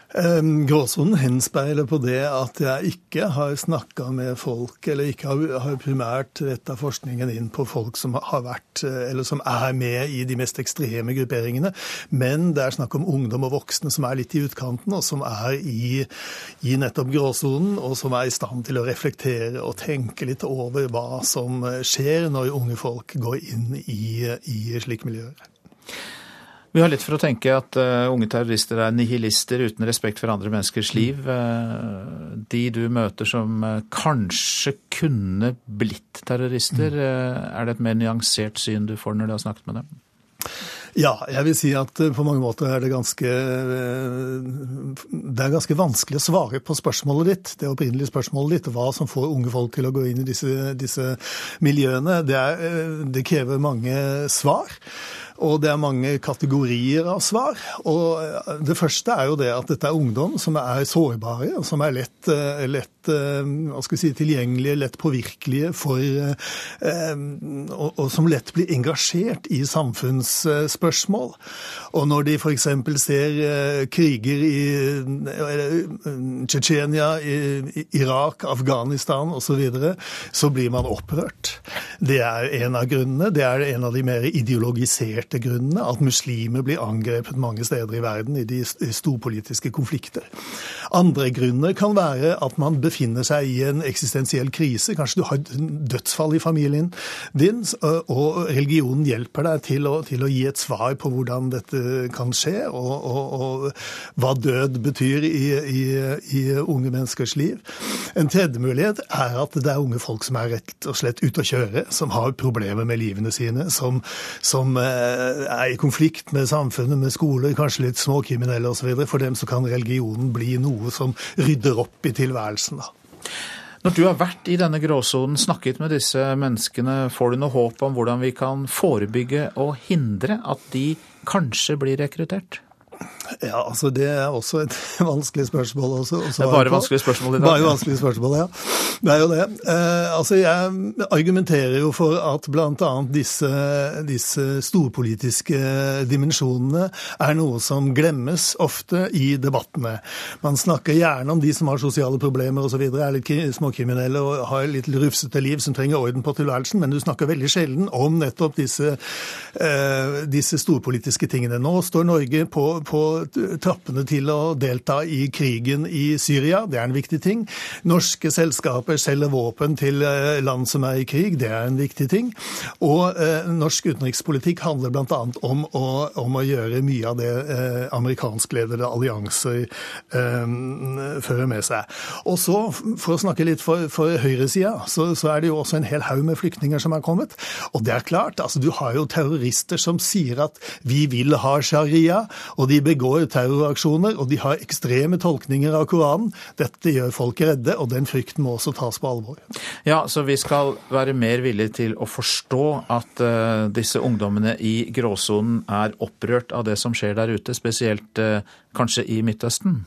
Gråsonen henspeiler på det at jeg ikke har snakka med folk, eller ikke har primært retta forskningen inn på folk som har vært, eller som er med i de mest ekstreme grupperingene. Men det er snakk om ungdom og voksne som er litt i utkanten, og som er i, i nettopp gråsonen, og som er i stand til å reflektere og tenke litt over hva som skjer når unge folk går inn i, i slike miljøer.
Vi har litt for å tenke at uh, unge terrorister er nihilister uten respekt for andre menneskers liv. Uh, de du møter som uh, kanskje kunne blitt terrorister, er det et mer nyansert syn du får når du har snakket med dem?
Ja, jeg vil si at på mange måter er det ganske Det er ganske vanskelig å svare på spørsmålet ditt, det opprinnelige spørsmålet ditt. Hva som får unge folk til å gå inn i disse, disse miljøene. Det, er, det krever mange svar. Og det er mange kategorier av svar. Og eh, det første er jo det at dette er ungdom som er sårbare, og som er lett, eh, lett hva skal vi si, tilgjengelige, lett påvirkelige for og, og som lett blir engasjert i samfunnsspørsmål. Og når de f.eks. ser kriger i Tsjetsjenia, Irak, Afghanistan osv., så, videre, så blir man opprørt. Det er en av grunnene. Det er en av de mer ideologiserte grunnene at muslimer blir angrepet mange steder i verden i de storpolitiske konflikter. Andre grunner kan være at man befinner seg i en eksistensiell krise. Kanskje du har dødsfall i familien din, og religionen hjelper deg til å, til å gi et svar på hvordan dette kan skje, og, og, og hva død betyr i, i, i, unge menneskers liv. En tredje mulighet er at det er unge folk som er rett og slett ute å kjøre, som har problemer med livene sine, som, som eh, er i konflikt med samfunnet, med skoler, kanskje litt småkriminelle osv. For dem så kan religionen bli noe som rydder opp i tilværelsen. da.
Når du har vært i denne gråsonen, snakket med disse menneskene, får du noe håp om hvordan vi kan forebygge og hindre at de kanskje blir rekruttert?
Ja, altså Det er også et vanskelig spørsmål. Også, også
det er bare vanskelige spørsmål i dag.
Bare vanskelige spørsmål, ja. Det er jo det. Eh, altså Jeg argumenterer jo for at bl.a. Disse, disse storpolitiske dimensjonene er noe som glemmes ofte i debattene. Man snakker gjerne om de som har sosiale problemer osv., er litt småkriminelle og har litt rufsete liv som trenger orden på tilværelsen, men du snakker veldig sjelden om nettopp disse, eh, disse storpolitiske tingene. Nå står Norge på, på trappene til å delta i krigen i Syria. Det er en viktig ting. Norske selskaper selger våpen til eh, land som er i krig. Det er en viktig ting. Og eh, norsk utenrikspolitikk handler bl.a. Om, om å gjøre mye av det eh, amerikanskledede allianser eh, fører med seg. Og så, for å snakke litt for, for høyresida, så, så, er det jo også en hel haug med flyktninger som er kommet. Og det er klart, altså du har jo terrorister som sier at vi vil ha sharia, og de begår begår terroraksjoner, og de har ekstreme tolkninger av Koranen. Dette gjør folk redde, og den frykten må også tas på alvor.
Ja, så vi skal være mer villige til å forstå at uh, disse ungdommene i gråsonen er opprørt av det som skjer der ute, spesielt uh, kanskje i Midtøsten?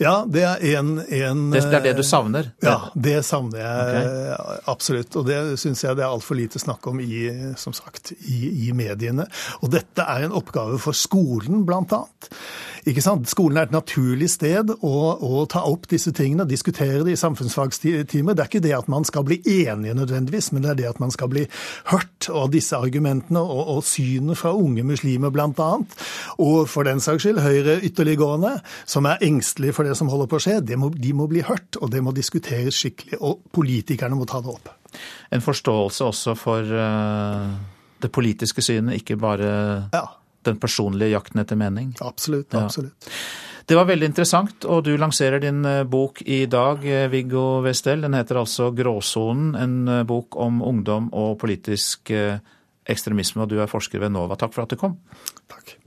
Ja, det er en, en
det, det, er det du savner?
Ja, det savner jeg okay. absolutt. Og det syns jeg det er altfor lite snakk om i, som sagt, i, i mediene. Og dette er en oppgave for skolen, blant annet. Ikke sant? Skolen er et naturlig sted å, å ta opp disse tingene diskutere det i samfunnsfagstimer. Det er ikke det at man skal bli enige nødvendigvis, men det er det at man skal bli hørt. av disse argumentene og, og synet fra unge muslimer bl.a., og for den saks skyld Høyre ytterliggående, som er engstelige for det som holder på å skje, må, de må bli hørt, og det må diskuteres skikkelig. Og politikerne må ta det opp.
En forståelse også for uh, det politiske synet, ikke bare ja den personlige jakten etter mening.
Absolutt. absolutt. Ja.
Det var veldig interessant, og du lanserer din eh, bok i dag, eh, Viggo Westell. Den heter altså 'Gråsonen', en eh, bok om ungdom og politisk ekstremisme. Og du er forsker ved NOVA. Takk for at du kom.
Takk.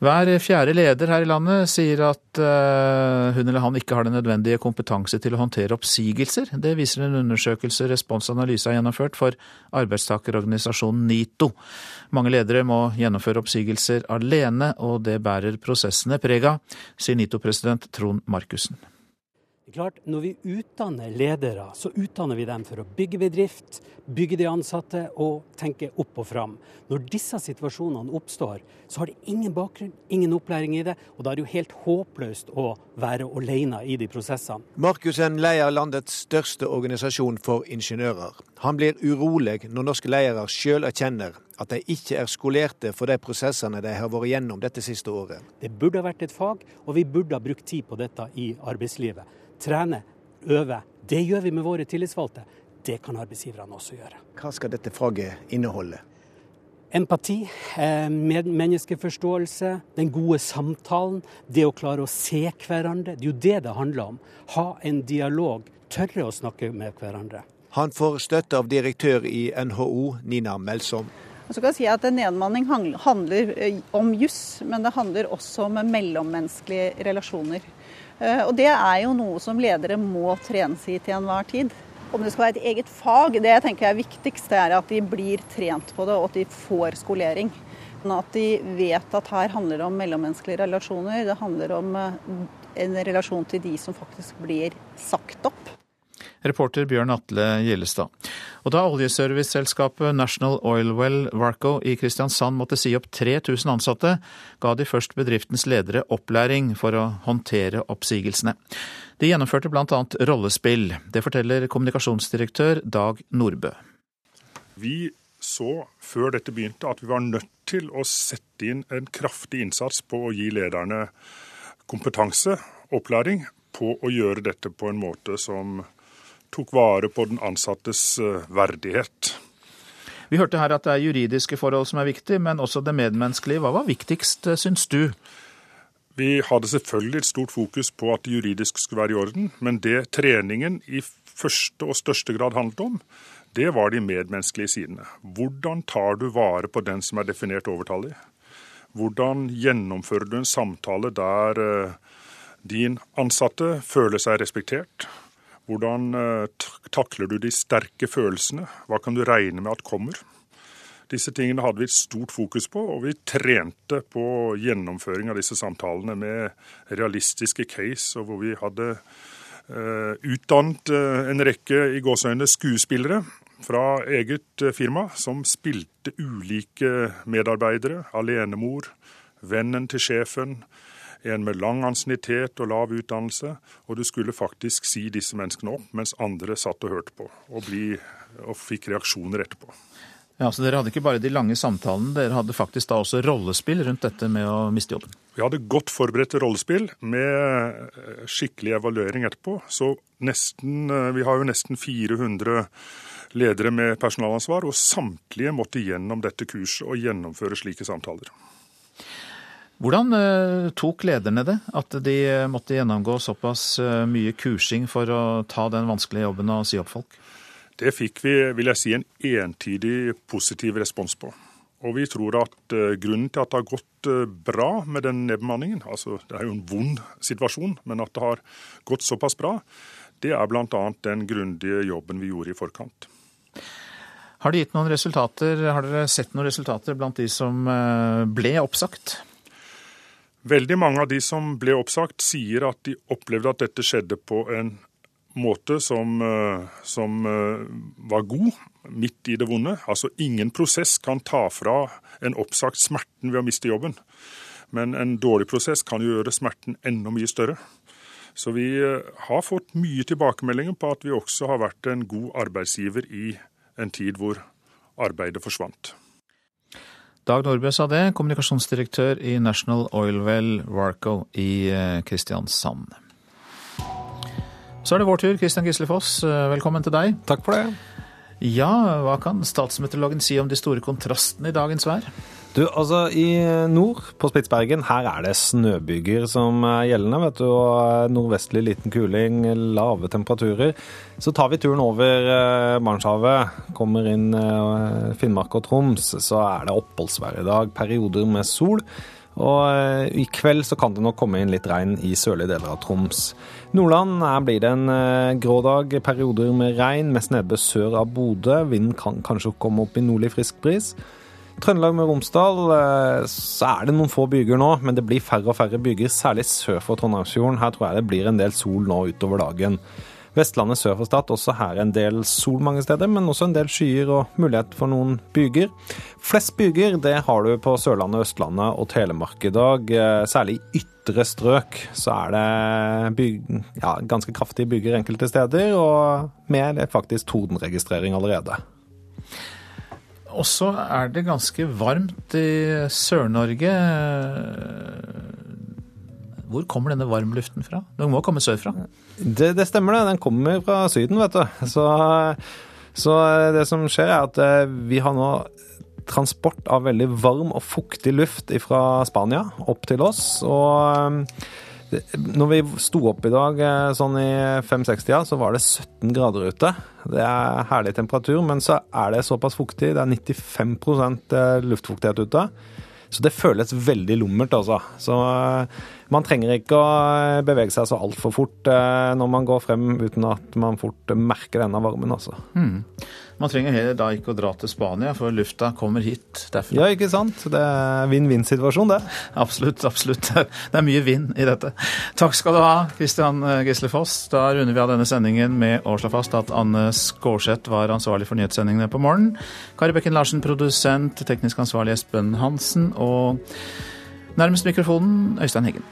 Hver fjerde leder her i landet sier at uh, hun eller han ikke har den nødvendige kompetanse til å håndtere oppsigelser. Det viser en undersøkelse Respons Analyse har gjennomført for arbeidstakerorganisasjonen NITO. Mange ledere må gjennomføre oppsigelser alene, og det bærer prosessene preg av, sier NITO-president Trond Markussen.
Klart, når vi utdanner ledere, så utdanner vi dem for å bygge bedrift, bygge de ansatte og tenke opp og fram. Når disse situasjonene oppstår, så har de ingen bakgrunn, ingen opplæring i det, og da er det jo helt håpløst å være alene i de prosessene.
Markussen leder landets største organisasjon for ingeniører. Han blir urolig når norske ledere sjøl erkjenner at de ikke er skolerte for de prosessene de har vært gjennom dette siste året.
Det burde ha vært et fag, og vi burde ha brukt tid på dette i arbeidslivet trene, øve. Det gjør vi med våre tillitsvalgte. Det kan arbeidsgiverne også gjøre.
Hva skal dette faget inneholde?
Empati, eh, menneskeforståelse, den gode samtalen. Det å klare å se hverandre. Det er jo det det handler om. Ha en dialog. Tørre å snakke med hverandre.
Han får støtte av direktør i NHO, Nina Melsom.
Så kan jeg si at Nedmanning handler eh, om juss, men det handler også om mellommenneskelige relasjoner. Eh, og det er jo noe som ledere må trenes i til enhver tid. Om det skal være et eget fag, det jeg tenker er viktigst, det er at de blir trent på det, og at de får skolering. At de vet at her handler det om mellommenneskelige relasjoner. Det handler om eh, en relasjon til de som faktisk blir sagt opp.
Reporter Bjørn Atle Gjellestad. Og da oljeserviceselskapet National Oilwell Varco i Kristiansand måtte si opp 3000 ansatte, ga de først bedriftens ledere opplæring for å håndtere oppsigelsene. De gjennomførte bl.a. rollespill. Det forteller kommunikasjonsdirektør Dag Nordbø.
Vi så før dette begynte at vi var nødt til å sette inn en kraftig innsats på å gi lederne kompetanse, opplæring, på å gjøre dette på en måte som tok vare på den ansattes eh, verdighet.
Vi hørte her at det er juridiske forhold som er viktig, men også det medmenneskelige. Hva var viktigst, eh, syns du?
Vi hadde selvfølgelig et stort fokus på at det juridisk skulle være i orden, men det treningen i første og største grad handlet om, det var de medmenneskelige sidene. Hvordan tar du vare på den som er definert overtallig? Hvordan gjennomfører du en samtale der eh, din ansatte føler seg respektert? Hvordan eh, takler du de sterke følelsene? Hva kan du regne med at kommer? Disse tingene hadde vi et stort fokus på, og vi trente på gjennomføring av disse samtalene med realistiske case, og hvor vi hadde uh, utdannet uh, en rekke i gåseøyne skuespillere fra eget firma som spilte ulike medarbeidere, alenemor, vennen til sjefen, en med lang ansiennitet og lav utdannelse, og du skulle faktisk si disse menneskene opp, mens andre satt og hørte på, og, bli, og fikk reaksjoner etterpå.
Ja, så Dere hadde ikke bare de lange samtalene, dere hadde faktisk da også rollespill rundt dette med å miste jobben?
Vi hadde godt forberedte rollespill med skikkelig evaluering etterpå. Så nesten, vi har jo nesten 400 ledere med personalansvar, og samtlige måtte gjennom dette kurset og gjennomføre slike samtaler.
Hvordan eh, tok lederne det, at de måtte gjennomgå såpass eh, mye kursing for å ta den vanskelige jobben og si opp folk?
Det fikk vi vil jeg si, en entydig positiv respons på. Og vi tror at eh, grunnen til at det har gått bra med den nedbemanningen, altså det er jo en vond situasjon, men at det har gått såpass bra, det er bl.a. den grundige jobben vi gjorde i forkant.
Har det gitt noen resultater? Har dere sett noen resultater blant de som ble oppsagt?
Veldig mange av de som ble oppsagt, sier at de opplevde at dette skjedde på en måte som, eh, som, eh, var god, midt i det vonde. Altså ingen prosess kan ta fra en oppsagt smerten ved å miste jobben. Men en dårlig prosess kan jo gjøre smerten enda mye større. Så vi eh, har fått mye tilbakemeldinger på at vi også har vært en god arbeidsgiver i en tid hvor arbeidet forsvant.
Dag Nordbø sa det, kommunikasjonsdirektør i National Oilwell Warco i eh, Kristiansand. Så er det vår tur. Kristian Gislefoss, eh, velkommen til deg.
Takk for det.
Ja, hva kan statsmeteorologen si om de store kontrastene i dagens vær?
Du, altså I nord, på Spitsbergen, her er det snøbyger som er gjeldende. vet du, og Nordvestlig liten kuling, lave temperaturer. Så tar vi turen over eh, Barentshavet, kommer inn eh, Finnmark og Troms, så er det oppholdsvær i dag. Perioder med sol. Og eh, i kveld så kan det nok komme inn litt regn i sørlige deler av Troms. Nordland her blir det en grå dag, perioder med regn, mest nedbør sør av Bodø. Vinden kan kanskje komme opp i nordlig frisk bris. Trøndelag med Romsdal eh, så er det noen få byger nå, men det blir færre og færre byger, særlig sør for Trondheimsfjorden. Her tror jeg det blir en del sol nå utover dagen. Vestlandet sør for Stad også her en del sol mange steder, men også en del skyer og mulighet for noen byger. Flest byger det har du på Sørlandet, Østlandet og Telemark i dag. Eh, særlig i ytre strøk så er det byg, ja, ganske kraftige byger enkelte steder, og med faktisk tordenregistrering allerede.
Og så er det ganske varmt i Sør-Norge. Hvor kommer denne varmluften fra? Den må komme sørfra?
Det, det stemmer, det. Den kommer fra Syden, vet du. Så, så, det som skjer, er at eh, vi har nå transport av veldig varm og fuktig luft fra Spania opp til oss. og når vi sto opp i dag eh, sånn i 5-60-tida, så var det 17 grader ute. Det er herlig temperatur, men så er det såpass fuktig. Det er 95 eh, luftfuktighet ute. Så det føles veldig lummert, altså. Så eh, man trenger ikke å bevege seg så altfor fort når man går frem uten at man fort merker denne varmen, altså.
Mm. Man trenger heller da ikke å dra til Spania, for lufta kommer hit derfra.
Ja, ikke sant. Det er vinn-vinn-situasjon, det.
Absolutt, absolutt. Det er mye vind i dette. Takk skal du ha, Kristian Gisle Foss. Da runder vi av denne sendingen med å slå fast at Anne Skårseth var ansvarlig for nyhetssendingene på morgenen. Kari Bekken Larsen, produsent, teknisk ansvarlig Espen Hansen, og nærmest mikrofonen Øystein Heggen.